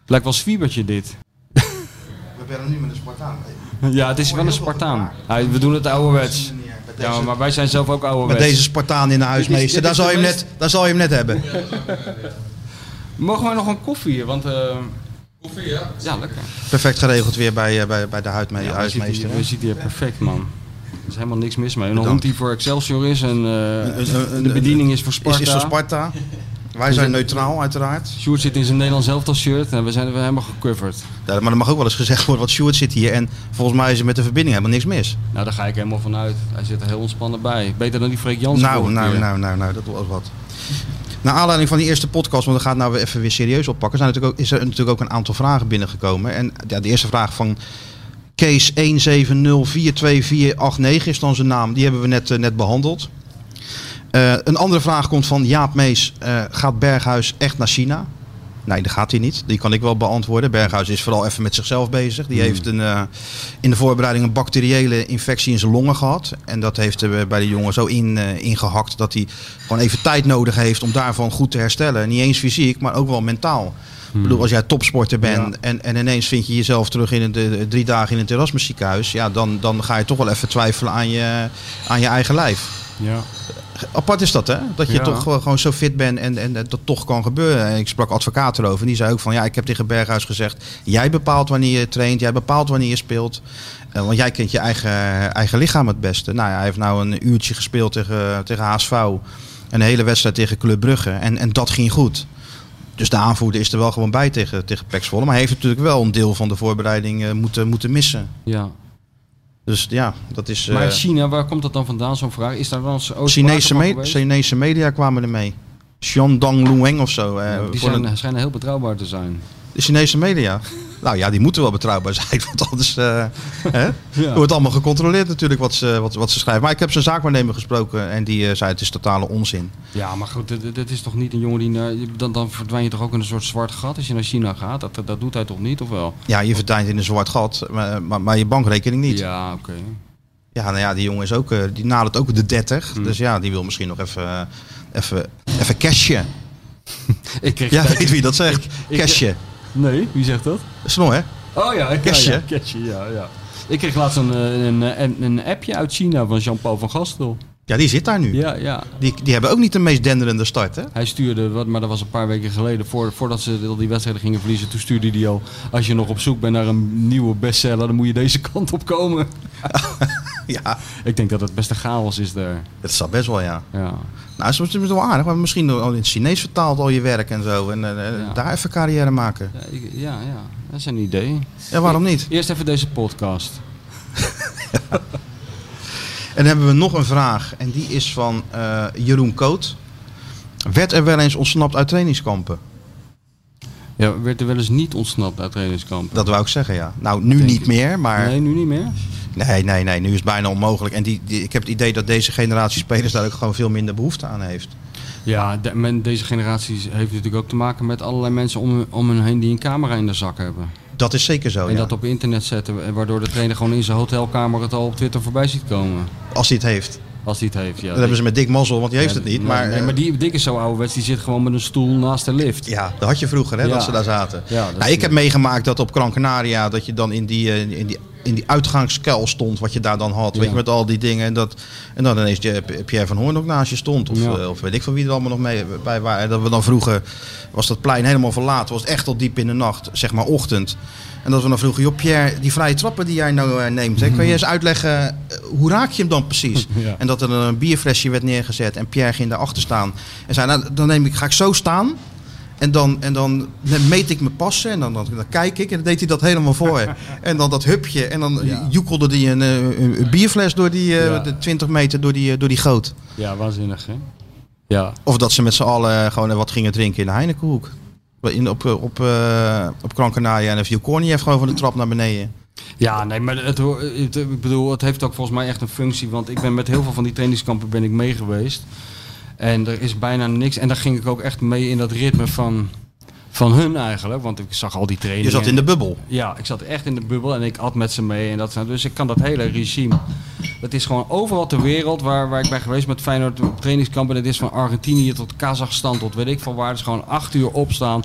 Het lijkt wel Swiebertje dit. we bellen nu met een Spartaan. Ja, het is wel een Spartaan. Ja, we doen het ouderwets. Ja, maar wij zijn zelf ook Met ouderwets. deze Spartaan in de huismeester. Daar zal, je hem net, daar zal je hem net hebben. Mogen wij nog een koffie? Want... eh koffie, ja? Ja, lekker. Perfect geregeld weer bij, eh, bij, bij de huidme- Ja, huismeester. we zitten hier perfect, man. Er is helemaal niks mis mee. Een Bedankt. hond die voor Excelsior is en eh, een- een- de bediening is voor Is, Sparta. is voor Sparta. Wij zijn neutraal uiteraard. Sjoerd zit in zijn Nederlands elftal shirt en we zijn we helemaal gecoverd. Ja, maar er mag ook wel eens gezegd worden, want Sjoerd zit hier en volgens mij is er met de verbinding helemaal niks mis. Nou, daar ga ik helemaal van uit. Hij zit er heel ontspannen bij. Beter dan die Freek Jansen Nou, nou, nou, nou, nou, dat was wat. Naar aanleiding van die eerste podcast, want we gaan het nou even weer serieus oppakken, zijn natuurlijk ook, is er natuurlijk ook een aantal vragen binnengekomen. En ja, de eerste vraag van Kees 1704284 is dan zijn naam, die hebben we net, eh, net behandeld. Eh, een andere vraag komt van Jaap Mees, eh, gaat Berghuis echt naar China? Nee, dat gaat hij niet. Die kan ik wel beantwoorden. Berghuis is vooral even met zichzelf bezig. Die heeft een, eh, in de voorbereiding een bacteriële infectie in zijn longen gehad. En dat heeft er bij de jongen zo in, eh, ingehakt dat hij gewoon even tijd nodig heeft om daarvan goed te herstellen. Niet eens fysiek, maar ook wel mentaal. Ik bedoel, als jij topsporter bent Ja. en, en ineens vind je jezelf terug in de- drie dagen in het Erasmus ziekenhuis. Ja, dan, dan ga je toch wel even twijfelen aan je, aan je eigen lijf. Ja. Apart is dat, hè? Dat je Ja. toch wel gewoon zo fit bent en, en dat toch kan gebeuren. En ik sprak advocaat erover en die zei ook van... ja, ik heb tegen Berghuis gezegd... jij bepaalt wanneer je traint, jij bepaalt wanneer je speelt. Eh, want jij kent je eigen, eigen lichaam het beste. Nou ja, hij heeft nou een uurtje gespeeld tegen, tegen HSV. Een hele wedstrijd tegen Club Brugge. En, en dat ging goed. Dus de aanvoerder is er wel gewoon bij tegen, tegen Zwolle. Maar hij heeft natuurlijk wel een deel van de voorbereiding eh, moeten, moeten missen. ja. Dus ja, dat is... Maar eh, China, waar komt dat dan vandaan, zo'n vraag? Is daar ooit Chinese, me- geweest? Chinese media kwamen er mee. Shandong Lueng of zo. eh, die zijn, de, schijnen heel betrouwbaar te zijn. De Chinese media. Nou ja, die moeten wel betrouwbaar zijn, want anders eh, hè? Ja. wordt allemaal gecontroleerd natuurlijk wat ze, wat, wat ze schrijven. Maar ik heb zijn zaakwaarnemer gesproken en die eh, zei het is totale onzin. Ja, maar goed, dit is toch niet een jongen die... dan, dan verdwijn je toch ook in een soort zwart gat als je naar China gaat? Dat, dat doet hij toch niet, of wel? Ja, je verdwijnt in een zwart gat, maar, maar, maar je bankrekening niet. Ja. Ja, oké. nou ja, die jongen is ook, eh, die nadert ook de 30. Hmm. Dus ja, die wil misschien nog even, even, even cashen. Ik kreeg Ja, weet wie dat zegt? ik- Cashen. Nee, wie zegt dat? Snor, hè? Oh ja, ik Cashje. Ja, cashje, ja, ja. Ik kreeg laatst een, eh, een, een, een appje uit China van Jean-Paul van Gastel. Ja, die zit daar nu. Ja, ja. Die, die hebben ook niet de meest denderende start, hè? Hij stuurde, wat, maar dat was een paar weken geleden, voor, voordat ze al die wedstrijden gingen verliezen, toen stuurde hij al, als je nog op zoek bent naar een nieuwe bestseller, dan moet je deze kant op komen. Ja, Ik denk dat het best een chaos is daar. dat zal best wel, ja. Ja. Nou, het is wel aardig, maar misschien al in het Chinees vertaald al je werk en zo. En eh, Ja. daar even carrière maken. Ja, ik- ja, ja, dat is een idee. Ja, waarom niet? Eerst even deze podcast. En dan hebben we nog een vraag. En die is van eh, Jeroen Koot. Werd er wel eens ontsnapt uit trainingskampen? Ja, werd er wel eens niet ontsnapt uit trainingskamp? Dat wou ik zeggen, ja. Nou, nu niet meer, maar... Nee, nu niet meer? Nee, nee, nee. Nu is het bijna onmogelijk. En die, die- ik heb het idee dat deze generatie spelers daar ook gewoon veel minder behoefte aan heeft. Ja, de- men, deze generatie heeft natuurlijk ook te maken met allerlei mensen om, om hen heen die een camera in de zak hebben. Dat is zeker zo, en ja. dat op internet zetten, waardoor de trainer gewoon in zijn hotelkamer het al op Twitter voorbij ziet komen. Als hij het heeft. Als hij het heeft, ja. Dan hebben ze met Dick Mazzel, want die heeft Ja, het niet. Maar, nee, eh, maar die Dick is zo ouderwets, die zit gewoon met een stoel naast de lift. Ja, dat had je vroeger, hè, Ja. dat ze daar zaten. Ja, dat nou, ik heb meegemaakt dat op Gran Canaria, dat je dan in die, eh, in die, in die uitgangskuil stond, wat je daar dan had. Ja. Weet je, met al die dingen. En, dat, en dan ineens je- Pierre van Hoorn ook naast je stond. Of, Ja. eh, of weet ik van wie er allemaal nog mee bij waren. En dat we dan vroegen, was dat plein helemaal verlaten. Was echt al diep in de nacht, zeg maar ochtend. En dat we dan vroegen, joh Pierre, die vrije trappen die jij nou eh, neemt, hè, kan je eens uitleggen, eh, hoe raak je hem dan precies? Ja. En dat er een bierflesje werd neergezet en Pierre ging daarachter staan. En zei, nou, dan neem ik, ga ik zo staan. En dan, en dan meet ik mijn passen en dan, dan, dan kijk ik en dan deed hij dat helemaal voor. en dan dat hupje en dan Ja. joekelde hij een, eh, een, een bierfles door die eh, Ja. de 20 meter door die, eh, door die goot. Ja, waanzinnig, hè? Ja. Of dat ze met z'n allen gewoon wat gingen drinken in de Heinekenhoek. In, op, op, eh, op Gran Canaria en viel Korniev gewoon van de trap naar beneden. Ja, nee, maar het, het, ik bedoel, het heeft ook volgens mij echt een functie. Want ik ben met heel veel van die trainingskampen ben ik mee geweest. En er is bijna niks. En daar ging ik ook echt mee in dat ritme van, van hun eigenlijk. Want ik zag al die Je trainingen. zat in de bubbel. Ja, ik zat echt in de bubbel en ik at met ze mee. En dat, dus ik kan dat hele regime. Dat is gewoon overal ter wereld waar, waar ik ben geweest met Feyenoord op trainingskampen. Dat is van Argentinië tot Kazachstan tot weet ik van waar. Is gewoon acht uur opstaan,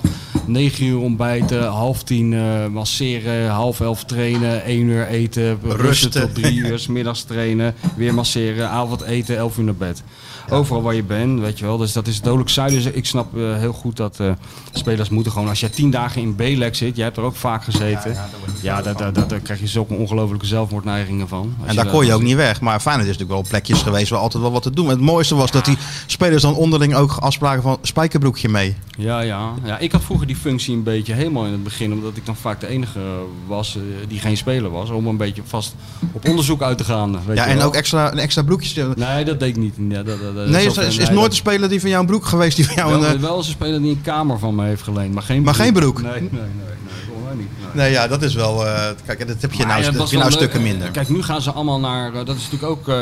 negen uur ontbijten, half tien eh, masseren, half elf trainen, één uur eten, rusten, Rusten. tot drie uur, middags trainen, weer masseren, avond eten, elf uur naar bed. Overal waar je bent, weet je wel. Dus dat is dodelijk saai. Dus ik snap eh, heel goed dat eh, spelers moeten gewoon... Als je tien dagen in B-leg zit, jij hebt er ook vaak gezeten. Ja, daar, daar, daar, daar krijg je zulke ongelofelijke zelfmoordneigingen van. En daar kon je ook niet weg. Maar Feyenoord is natuurlijk wel plekjes geweest waar altijd wel wat te doen. Het mooiste was dat die spelers dan onderling ook afspraken van spijkerbroekje mee. Ja, ja, ja, ik had vroeger die functie een beetje helemaal in het begin, omdat ik dan vaak de enige was eh, die geen speler was, om een beetje vast op onderzoek uit te gaan. Weet Ja, en wel. ook extra, een extra broekje. Nee, dat deed ik niet. Ja, dat, dat, dat- Nee, is, is, nooit een speler die van jou een broek geweest die van jou Wel, een... eh, wel eens een speler die een kamer van me heeft geleend, maar geen Maar geen broek? Nee, nee, nee, nee, niet. nee. Nee, ja, dat is wel... eh, kijk, dat heb je Maar nou, dat heb je nou stukken minder. Kijk, nu gaan ze allemaal naar. eh, dat is natuurlijk ook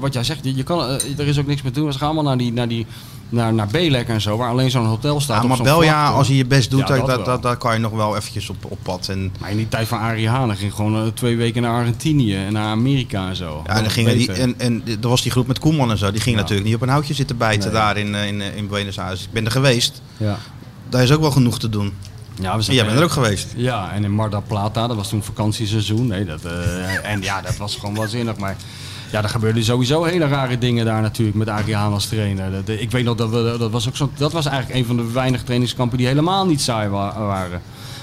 wat jij zegt. Je, je kan, er is ook niks meer te doen. Ze gaan allemaal naar die. Naar die naar, naar B-lek en zo, waar alleen zo'n hotel staat. Ja, maar zo'n bel ja, vlakte. als je je best doet, Ja, dat, dat dat, wel. dat, daar kan je nog wel eventjes op, op pad. En, Maar in die tijd van Arie Haan ging gewoon eh, twee weken naar Argentinië en naar Amerika en zo. ja, en, dan gingen die, en, en er was die groep met Koeman en zo. Die ging Ja. natuurlijk niet op een houtje zitten bijten Nee. daar in, eh, in, eh, in Buenos Aires. Ik ben er geweest. ja. Daar is ook wel genoeg te doen. Ja, we zijn jij bent er ook geweest. Ja, en in Mar del Plata, dat was toen vakantieseizoen. Nee, dat, en ja, dat was gewoon waanzinnig. Maar ja, er gebeurden sowieso hele rare dingen daar natuurlijk met Arie Haan als trainer. Dat, ik weet nog, dat, we, dat, was ook zo, dat was eigenlijk een van de weinige trainingskampen die helemaal niet saai wa- waren.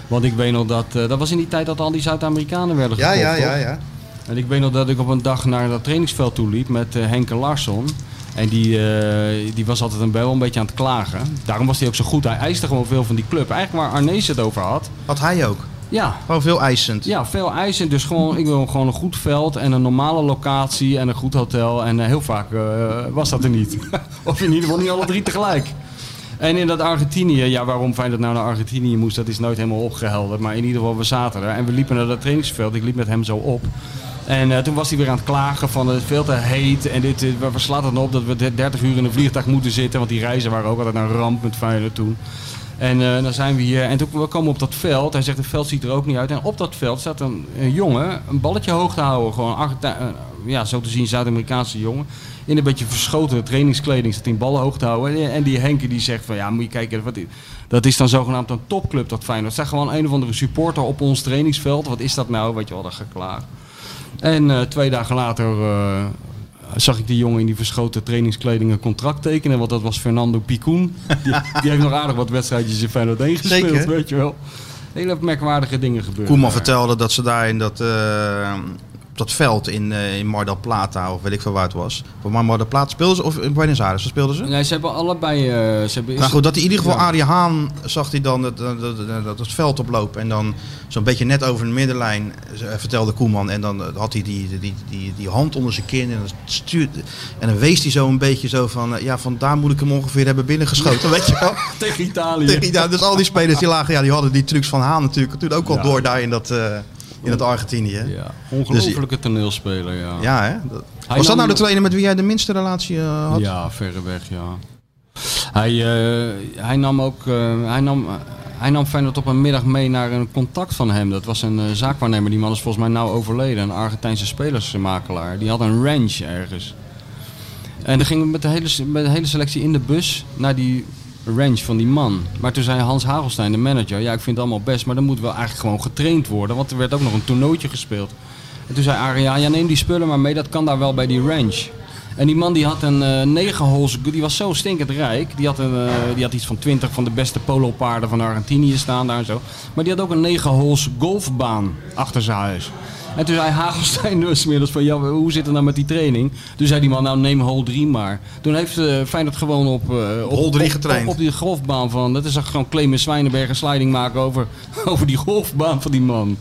Want ik weet nog dat, eh, dat was in die tijd dat al die Zuid-Amerikanen werden Ja, gekocht. ja, ja, toch? ja. En ik weet nog dat ik op een dag naar dat trainingsveld toe liep met eh, Henke Larsson. En die, eh, die was altijd een, wel een beetje aan het klagen. Daarom was hij ook zo goed. Hij eiste gewoon veel van die club. Eigenlijk waar Arnees het over had. Had hij ook. Ja, Gewoon veel eisend. ja, veel eisen. Dus gewoon, ik wil gewoon een goed veld en een normale locatie en een goed hotel. En eh, heel vaak eh, was dat er niet. of in ieder geval niet alle drie tegelijk. En in dat Argentinië, ja, waarom Feyenoord nou naar Argentinië moest, dat is nooit helemaal opgehelderd. Maar in ieder geval, we zaten er en we liepen naar dat trainingsveld. Ik liep met hem zo op. En eh, toen was hij weer aan het klagen van het is veel te heet. En dit, eh, waar slaat het op dat we de- 30 uur in een vliegtuig moeten zitten. Want die reizen waren ook altijd een ramp met Feyenoord toen. En eh, dan zijn we hier. En toen we komen op dat veld. Hij zegt, het veld ziet er ook niet uit. En op dat veld staat een, jongen een balletje hoog te houden. Gewoon Argentijn- eh, ja, zo te zien Zuid-Amerikaanse jongen. In een beetje verschoten trainingskleding staat hij ballen hoog te houden. En, die Henke die zegt van ja, moet je kijken. Wat, dat is dan zogenaamd een topclub dat Feyenoord. Dat is gewoon een of andere supporter op ons trainingsveld. Wat is dat nou? Weet je wel, geklaagd. En eh, twee dagen later zag ik die jongen in die verschoten trainingskleding een contract tekenen. Want dat was Fernando Picoen. Die, die heeft nog aardig wat wedstrijdjes in Feyenoord 1 gespeeld, Zeker. weet je wel. Hele merkwaardige dingen gebeuren. Koeman daar. vertelde dat ze daar in dat, eh, op dat veld in, eh, in Mar del Plata, of weet ik veel waar het was. Voor Mar del Plata speelden ze, of in Buenos Aires speelden ze? Nee, ze hebben allebei... eh, ze hebben, Nou goed, dat hij in ieder geval Ja. Arie Haan zag hij dan dat, dat, dat, dat het veld oplopen. En dan zo'n beetje net over de middenlijn eh, vertelde Koeman. En dan had hij die, die, die, die hand onder zijn kin. En dan, stuurde, en dan wees hij zo een beetje zo van... ja, van daar moet ik hem ongeveer hebben binnengeschoten. weet je wel? tegen Italië. Tegen- dus al die spelers die lagen, ja, die hadden die trucs van Haan natuurlijk toen ook al Ja. door daar in dat, in dat Argentinië. Ja, Ja, ongelofelijke toneelspeler, ja. hè? Dat- was dat nou de trainer met wie jij de minste relatie eh, had? Ja, verreweg, ja. Hij, eh, hij nam ook... eh, hij nam, hij nam Feyenoord op een middag mee naar een contact van hem. Dat was een zaakwaarnemer. Die man is volgens mij nou overleden. Een Argentijnse spelersmakelaar. Die had een ranch ergens. En dan gingen we met de, hele, met de hele selectie in de bus naar die ranch van die man. Maar toen zei Hans Hagelstein, de manager... Ja, ik vind het allemaal best, maar dan moet wel eigenlijk gewoon getraind worden. Want er werd ook nog een toernooitje gespeeld. En toen zei Arie, ja, neem die spullen maar mee. Dat kan daar wel bij die ranch. En die man die had een eh negenhols, die was zo stinkend rijk. Die had, een, eh, die had iets van 20 van de beste polopaarden van Argentinië staan daar en zo. Maar die had ook een negenhols golfbaan achter zijn huis. En toen zei Hagelstein dus middags van, ja, hoe zit het nou met die training? Toen zei die man, nou neem hole 3 maar. Toen heeft eh Feyenoord gewoon op, eh, op, Hole getraind. Op, op die golfbaan van, dat is gewoon Clemens Zwijnenberg een sliding maken over, over die golfbaan van die man.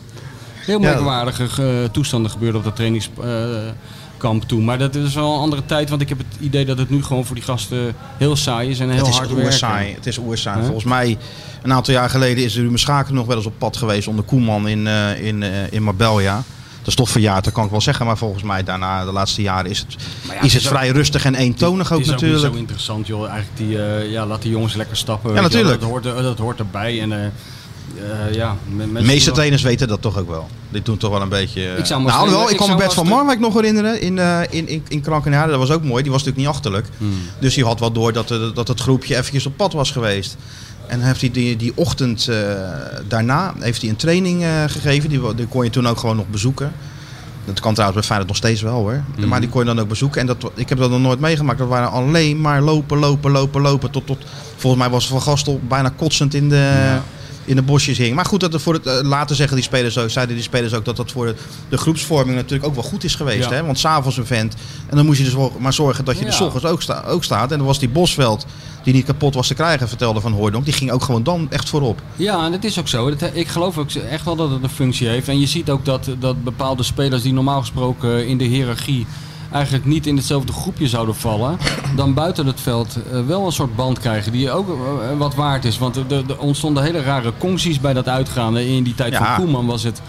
Heel merkwaardige eh, toestanden gebeurden op dat trainingskamp toen. Maar dat is wel een andere tijd, want ik heb het idee dat het nu gewoon voor die gasten heel saai is en heel het is hard werken. saai. Het is oer saai. Hè? Volgens mij, een aantal jaar geleden is Ruben Schaken nog wel eens op pad geweest onder Koeman in, in, in Marbella. Dat is toch verjaard, dat kan ik wel zeggen. Maar volgens mij daarna, de laatste jaren, is het, ja, is het het is ook- vrij rustig en eentonig ook het is natuurlijk. ook niet zo interessant, joh. Eigenlijk die, eh, ja, laat die jongens lekker stappen. Ja, natuurlijk. Dat hoort, dat hoort erbij. En, eh, eh, ja, de meeste trainers weten dat toch ook wel. Die doen toch wel een beetje... Ik nou, wel, ik trainer- kan me ik Bert van Marwijk nog herinneren in, eh in, in, in Krankenhaarden. Dat was ook mooi. Die was natuurlijk niet achterlijk. Hmm. Dus die had wel door dat, dat het groepje eventjes op pad was geweest. En heeft hij die, die ochtend eh, daarna heeft hij een training eh, gegeven. Die, die kon je toen ook gewoon nog bezoeken. Dat kan trouwens bij Feyenoord nog steeds wel hoor. Mhm. Maar die kon je dan ook bezoeken. En dat, ik heb dat nog nooit meegemaakt. Dat waren alleen maar lopen, lopen, lopen, lopen. Tot, tot, volgens mij was Van Gastel bijna kotsend in de, in de bosjes hing. Maar goed, dat voor het, eh, later zeggen die spelers ook, zeiden die spelers ook dat dat voor de, de groepsvorming natuurlijk ook wel goed is geweest. Ja. Hè? Want s'avonds een vent. En dan moest je dus wel maar zorgen dat je Ja. de ochtends ook, sta, ook staat. En dan was die Bosveld, die niet kapot was te krijgen, vertelde Van Hooydonk. Die ging ook gewoon dan echt voorop. Ja, en dat is ook zo. Dat, ik geloof ook echt wel dat het een functie heeft. En je ziet ook dat, dat bepaalde spelers die normaal gesproken in de hiërarchie eigenlijk niet in hetzelfde groepje zouden vallen, dan buiten het veld eh, wel een soort band krijgen die ook eh, wat waard is. Want er, ontstonden hele rare concties bij dat uitgaan. In die tijd Ja. van Koeman was het,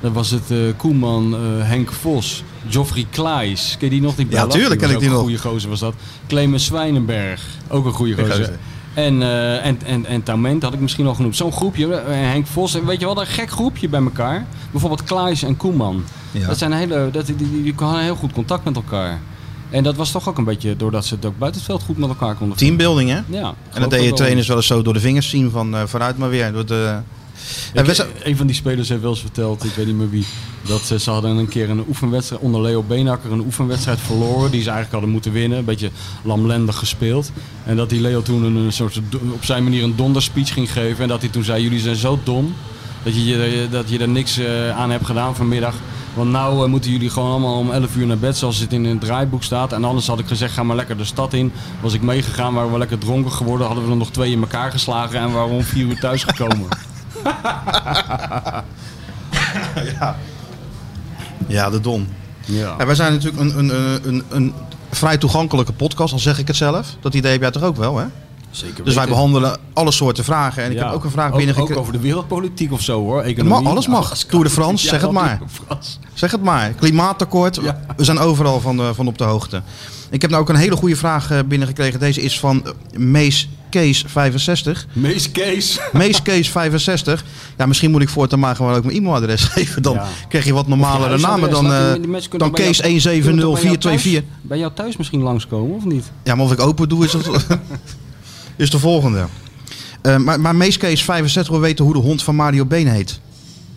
was het eh, Koeman, eh, Henk Vos, Geoffrey Klaes. Ken je die nog? Die Ja, tuurlijk ken ik die nog. Een goede gozer was dat. Clemens Zwijnenberg, ook een goede gozer. En, eh en, en, en Tament had ik misschien al genoemd. Zo'n groepje, eh, Henk Vos, weet je wel, een gek groepje bij elkaar. Bijvoorbeeld Klaes en Koeman. Ja. Dat zijn hele, dat, die, die, die hadden heel goed contact met elkaar. En dat was toch ook een beetje doordat ze het ook buiten het veld goed met elkaar konden Teambuilding hè? Ja, En dat deed je trainers wel eens zo door de vingers zien van eh, vooruit maar weer. Door de... En Ik, we- een van die spelers heeft wel eens verteld, ik weet niet meer wie, dat ze, ze hadden een keer een oefenwedstrijd onder Leo Beenhakker een oefenwedstrijd verloren die ze eigenlijk hadden moeten winnen. Een beetje lamlendig gespeeld. En dat die Leo toen een, een soort op zijn manier een donderspeech ging geven. En dat hij toen zei, jullie zijn zo dom dat je, je- dat je er niks eh, aan hebt gedaan vanmiddag. Want nou eh, moeten jullie gewoon allemaal om 11 uur naar bed zoals het in het draaiboek staat. En anders had ik gezegd, ga maar lekker de stad in. Was ik meegegaan, waren we lekker dronken geworden. Hadden we er nog twee in elkaar geslagen en waren we om 4 uur thuis gekomen. Ja, de Don. ja. Ja, wij zijn natuurlijk een, een, een, een, een vrij toegankelijke podcast, al zeg ik het zelf. Dat idee heb jij toch ook wel, hè? Zeker Dus wij behandelen alle soorten vragen. En ik Ja, heb ook een vraag ook, binnengekregen. ook over de wereldpolitiek of zo hoor. Economie. Alles mag. kan. Tour de France, zeg het maar. Zeg het maar. Klimaatakkoord. Ja. We zijn overal van, eh, van op de hoogte. Ik heb nou ook een hele goede vraag eh, binnengekregen. Deze is van eh, Mees Kees 65. Mees Kees. Mees Kees 65. Ja, misschien moet ik voortaan maar gewoon ook mijn e-mailadres geven. Dan Ja. krijg je wat normalere namen dan, eh, kunnen dan Kees kunnen toch bij jou 170424. thuis- Bij jou thuis misschien langskomen of niet? Ja, maar of ik open doe is, dat, is de volgende. Eh, maar, maar Mees Kees 65 wil weten hoe de hond van Mario Been heet.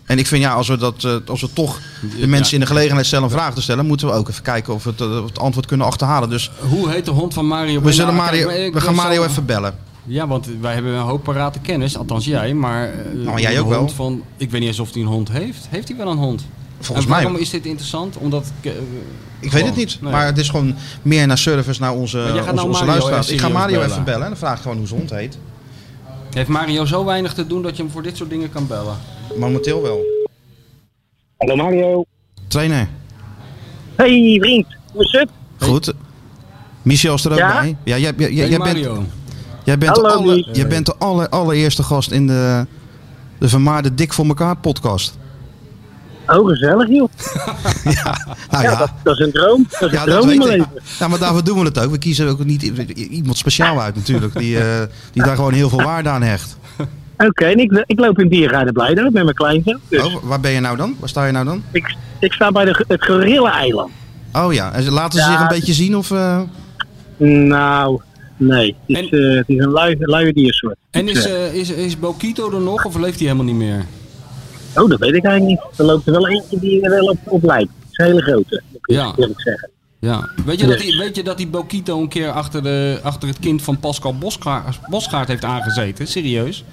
En ik vind ja, als we, dat, eh, als we toch de mensen in de gelegenheid stellen een vraag te stellen, moeten we ook even kijken of we het, of het antwoord kunnen achterhalen. Dus Hoe heet de hond van Mario? we, zullen Nou, Mario, we gaan Mario even bellen. Ja, want wij hebben een hoop parate kennis, althans jij, maar... eh, Nou, jij ook wel. Van, ik weet niet eens of hij een hond heeft. Heeft hij wel een hond? Volgens en waarom mij. is dit interessant? Omdat... eh, Ik weet het niet, nee. maar het is gewoon meer naar service naar onze, jij gaat onze, nou onze luisteraars. Ik ga Mario bellen. even bellen en dan vraag ik gewoon hoe zijn hond heet. Heeft Mario zo weinig te doen dat je hem voor dit soort dingen kan bellen? Momenteel wel. Hallo Mario. Trainer, Hey vriend, hoe is het? goed. Michel is er ook Ja? bij. Ja, jij, jij, jij, Hey, jij bent, Mario. Jij bent, Hallo, de, jij bent de aller, allereerste gast in de, de vermaarde Dik voor elkaar podcast. Oh, gezellig joh. Nou Ja, ja, Dat, dat is een droom. Dat is Ja, een droom in mijn leven. Ja, maar daarvoor doen we het ook. We kiezen ook niet iemand speciaal uit natuurlijk. Die, eh, die daar gewoon heel veel waarde aan hecht. Oké, en ik, ik loop in Biergaarde Blijden met mijn kleinzoon. Dus Oh, waar ben je nou dan? Waar sta je nou dan? ik, ik sta bij de, het Gorilla-eiland. Oh ja, en laten ze Ja, zich een beetje zien of... eh, Nou, nee. Het is, eh, het is een lui, luie diersoort. En Dus, is, eh, eh, is, is Bokito er nog of leeft hij helemaal niet meer? oh, dat weet ik eigenlijk niet. Er loopt er wel eentje die er wel op, op lijkt. Het is een hele grote, moet ik Ja. eerlijk zeggen. Ja. Weet, je dat die, weet je dat die Bokito een keer achter, de, achter het kind van Pascal Bosgaard, Bosgaard heeft aangezeten? Serieus?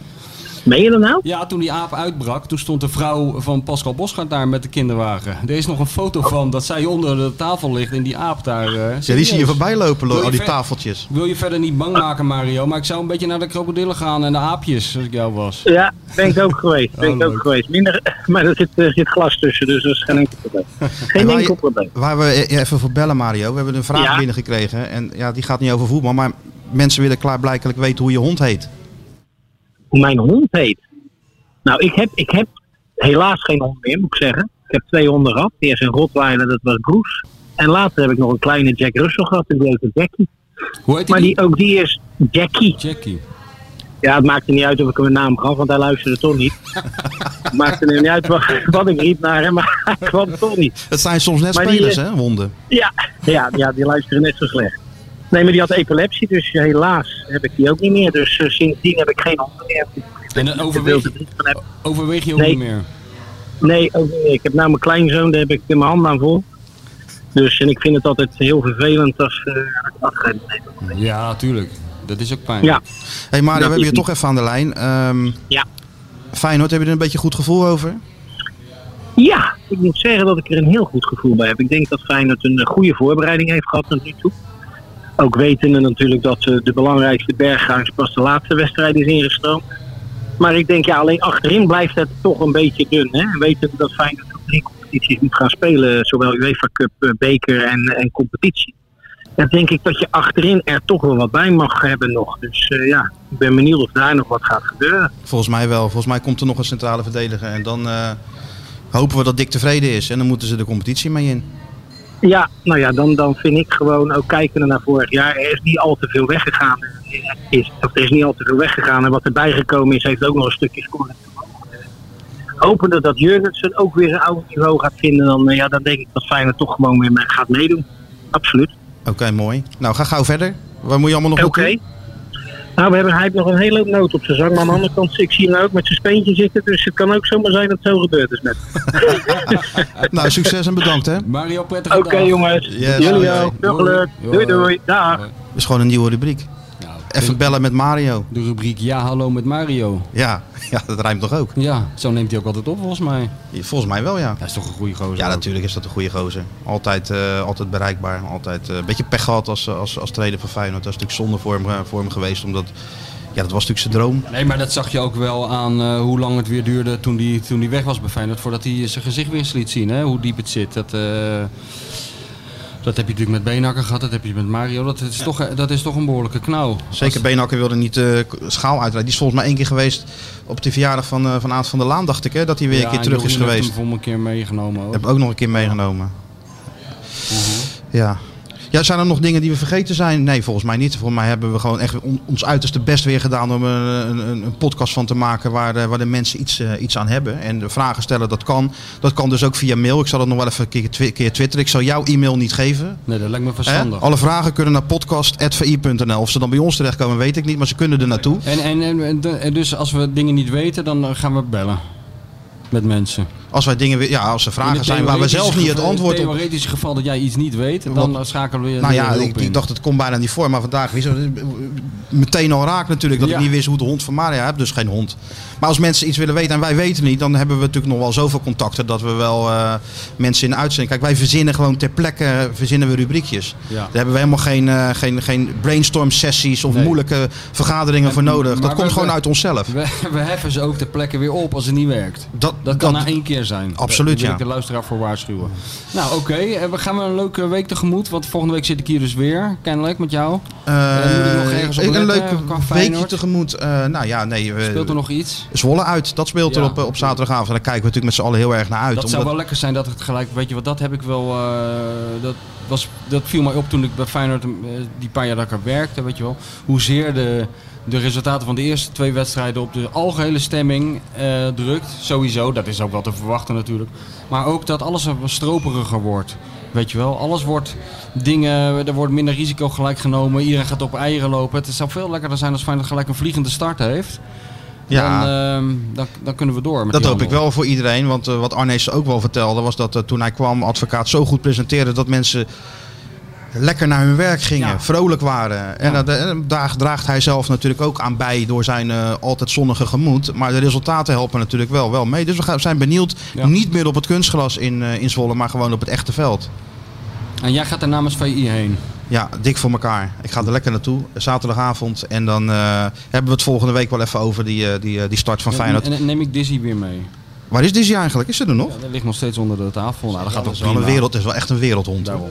Meen je dat nou? Ja, toen die aap uitbrak, toen stond de vrouw van Pascal Bosgaard daar met de kinderwagen. Er is nog een foto van dat zij onder de tafel ligt en die aap daar. eh, ja, die serieus. zie je voorbij lopen, al die tafeltjes. Wil je verder niet bang maken, Mario, maar ik zou een beetje naar de krokodillen gaan en de aapjes, als ik jou was. Ja, ben ik ook geweest. Ben Oh, ik ook leuk. geweest. Minder, maar er zit, er zit glas tussen, dus dat is geen enkel probleem. Geen waar enkel probleem. Waar we e- even voor bellen, Mario. We hebben een vraag Ja. binnengekregen. En ja, die gaat niet over voetbal. Maar mensen willen klaarblijkelijk weten hoe je hond heet. Hoe mijn hond heet. Nou, ik heb, ik heb helaas geen hond meer, moet ik zeggen. Ik heb twee honden gehad. Eerst een Rottweiler, dat was Bruce. En later heb ik nog een kleine Jack Russell gehad, en die heette Jackie. Hoe heet Maar die? ook die is Jackie. Jackie. Ja, het maakte niet uit of ik hem een naam gaf, want hij luisterde toch niet. het maakte er niet uit wat, wat ik riep naar hem, maar hij kwam toch niet. Het zijn soms net Maar spelers, hè, honden. Ja, ja, ja, die luisteren net zo slecht. Nee, maar die had epilepsie, dus helaas heb ik die ook niet meer. Dus eh, sindsdien heb ik geen honden meer. En dan overweeg, je- er overweeg je ook Nee. niet meer? Nee, ook niet meer. Ik heb nou mijn kleinzoon, daar heb ik mijn handen aan vol. Dus en ik vind het altijd heel vervelend als eh, als afscheid nemen. Ja, tuurlijk. Dat is ook pijn. Ja, hey Mario, we hebben je toch even aan de lijn. Ehm Ja. Feyenoord, heb je er een beetje goed gevoel over? ja, ik moet zeggen dat ik er een heel goed gevoel bij heb. Ik denk dat Feyenoord een eh, goede voorbereiding heeft gehad tot nu toe. Ook wetende natuurlijk dat eh, de belangrijkste berghuis pas de laatste wedstrijd is ingestroomd. Maar ik denk ja, alleen achterin blijft het toch een beetje dun. Hè? En wetende dat Feyenoord drie competities moet gaan spelen, zowel UEFA Cup, eh, beker en, en competitie. Dan denk ik dat je achterin er toch wel wat bij mag hebben nog. Dus eh, ja, ik ben benieuwd of daar nog wat gaat gebeuren. Volgens mij wel. Volgens mij komt er nog een centrale verdediger. En dan hopen we dat Dick tevreden is. En dan moeten ze de competitie mee in. Ja, nou ja, dan, dan vind ik gewoon, ook kijkende naar vorig jaar, er is niet al te veel weggegaan. Is, of er is niet al te veel weggegaan. En wat erbij gekomen is, heeft ook nog een stukje scoren. Hopende dat Jurgensen ook weer een oude niveau gaat vinden, dan, eh, ja, dan denk ik dat Feyenoord toch gewoon weer mee gaat meedoen. Absoluut. Oké, mooi. Nou, ga gauw verder. Waar moet je allemaal nog Oké. Nou, we hebben, hij heeft nog een hele hoop nood op zijn zang. Maar aan de andere kant, ik zie hem nou ook met zijn speentje zitten. Dus het kan ook zomaar zijn dat het zo gebeurd is met. Nou, succes en bedankt hè. Mario, prettige Oké dag. jongens, Yes, jullie ook. Veel geluk. Doei doei. Dag. Het is gewoon een nieuwe rubriek. Even de, bellen met Mario. de rubriek Ja, hallo met Mario. Ja, ja dat rijmt toch ook? Ja, zo neemt hij ook altijd op volgens mij. Volgens mij wel, ja. Hij is toch een goede gozer. Ja, ook. natuurlijk is dat een goede gozer. Altijd, eh, altijd bereikbaar. Altijd eh, een beetje pech gehad als, als, als trainer van Feyenoord. Dat is natuurlijk zonde voor hem, voor hem geweest. Omdat, ja, dat was natuurlijk zijn droom. Nee, maar dat zag je ook wel aan eh, hoe lang het weer duurde toen hij toen die weg was bij Feyenoord. Voordat hij zijn gezicht weer eens liet zien, hè? hoe diep het zit. Dat, Dat heb je natuurlijk met Beenhakker gehad, dat heb je met Mario. Dat is, toch, dat is toch een behoorlijke knauw. Zeker Beenhakker wilde niet uh, schaal uitrijden. Die is volgens mij één keer geweest op de verjaardag van, uh, van Aad van der Laan, dacht ik. Hè, dat hij weer ja, een keer terug is geweest. Ik heb hem een keer meegenomen. Ook. Heb ook nog een keer meegenomen. Uh -huh. Ja. Ja, zijn er nog dingen die we vergeten zijn? Nee, volgens mij niet. Volgens mij hebben we gewoon echt on, ons uiterste best weer gedaan om een, een, een podcast van te maken waar de, waar de mensen iets, uh, iets aan hebben. En de vragen stellen, dat kan. Dat kan dus ook via mail. Ik zal dat nog wel even een keer, keer twitteren. Ik zal jouw e-mail niet geven. Nee, dat lijkt me verstandig. Eh? Alle vragen kunnen naar podcast.vi.nl. Of ze dan bij ons terechtkomen, weet ik niet. Maar ze kunnen er naartoe. En, en, en, en dus als we dingen niet weten, dan gaan we bellen. Met mensen. Als wij dingen, ja, als er vragen zijn waar we zelf niet het antwoord op. In het theoretische geval dat jij iets niet weet, dan Wat, schakelen we je. Nou ja, ik, ik, dacht het komt bijna niet voor, maar vandaag is meteen al raak natuurlijk dat ja. ik niet wist hoe de hond van Maria heb, dus geen hond. Maar als mensen iets willen weten en wij weten niet, dan hebben we natuurlijk nog wel zoveel contacten dat we wel uh, mensen in uitzending. Kijk, wij verzinnen gewoon ter plekke verzinnen we rubriekjes. Ja. Daar hebben we helemaal geen, uh, geen, geen brainstorm sessies of nee. moeilijke vergaderingen en, voor nodig. Dat komt we, gewoon uit onszelf. We, we, heffen ze ook ter plekke weer op als het niet werkt. Dat, dat kan dat, na één keer zijn. Absoluut, Daar ja. ik de luisteraar voor waarschuwen. Nou, oké. Okay. We gaan een leuke week tegemoet, want volgende week zit ik hier dus weer, kennelijk, met jou. Uh, nog ergens op een leuke weekje tegemoet. nou ja, nee. Speelt er nog iets? Zwolle uit. Dat speelt ja. er op, op zaterdagavond. En daar kijken we natuurlijk met z'n allen heel erg naar uit. Dat zou wel lekker zijn dat het gelijk... Weet je wat, dat heb ik wel... Uh, dat, was, dat viel mij op toen ik bij Feyenoord die paar jaar dat ik er werkte, weet je wel. Hoezeer de, de resultaten van de eerste twee wedstrijden op de algehele stemming uh, drukt. Sowieso, dat is ook wel te verwachten natuurlijk. Maar ook dat alles stroperiger wordt. Weet je wel, alles wordt dingen, er wordt minder risico gelijk genomen. Iedereen gaat op eieren lopen. Het zou veel lekkerder zijn als Feyenoord gelijk een vliegende start heeft. Ja. Dan, uh, dan, dan, kunnen we door. Met dat hoop ik wel voor iedereen. Want uh, wat Arnees ook wel vertelde was dat uh, toen hij kwam, advocaat zo goed presenteerde dat mensen lekker naar hun werk gingen, ja. vrolijk waren. En ja. daar draagt hij zelf natuurlijk ook aan bij door zijn uh, altijd zonnige gemoed. Maar de resultaten helpen natuurlijk wel, wel mee. Dus we gaan, zijn benieuwd, ja. niet meer op het kunstgras in, uh, in Zwolle, maar gewoon op het echte veld. En jij gaat er namens VI heen? Ja, dik voor elkaar. Ik ga er lekker naartoe, zaterdagavond. En dan uh, hebben we het volgende week wel even over die, die, die start van Feyenoord. En, neem ik Dizzy weer mee? Waar is Dizzy eigenlijk? Is ze er nog? Ja, dat ligt nog steeds onder de tafel. Nou, dat gaat is wel een wereld, het is wel echt een wereldhond. Daarom.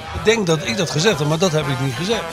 Ik denk dat ik dat gezegd heb, maar dat heb ik niet gezegd.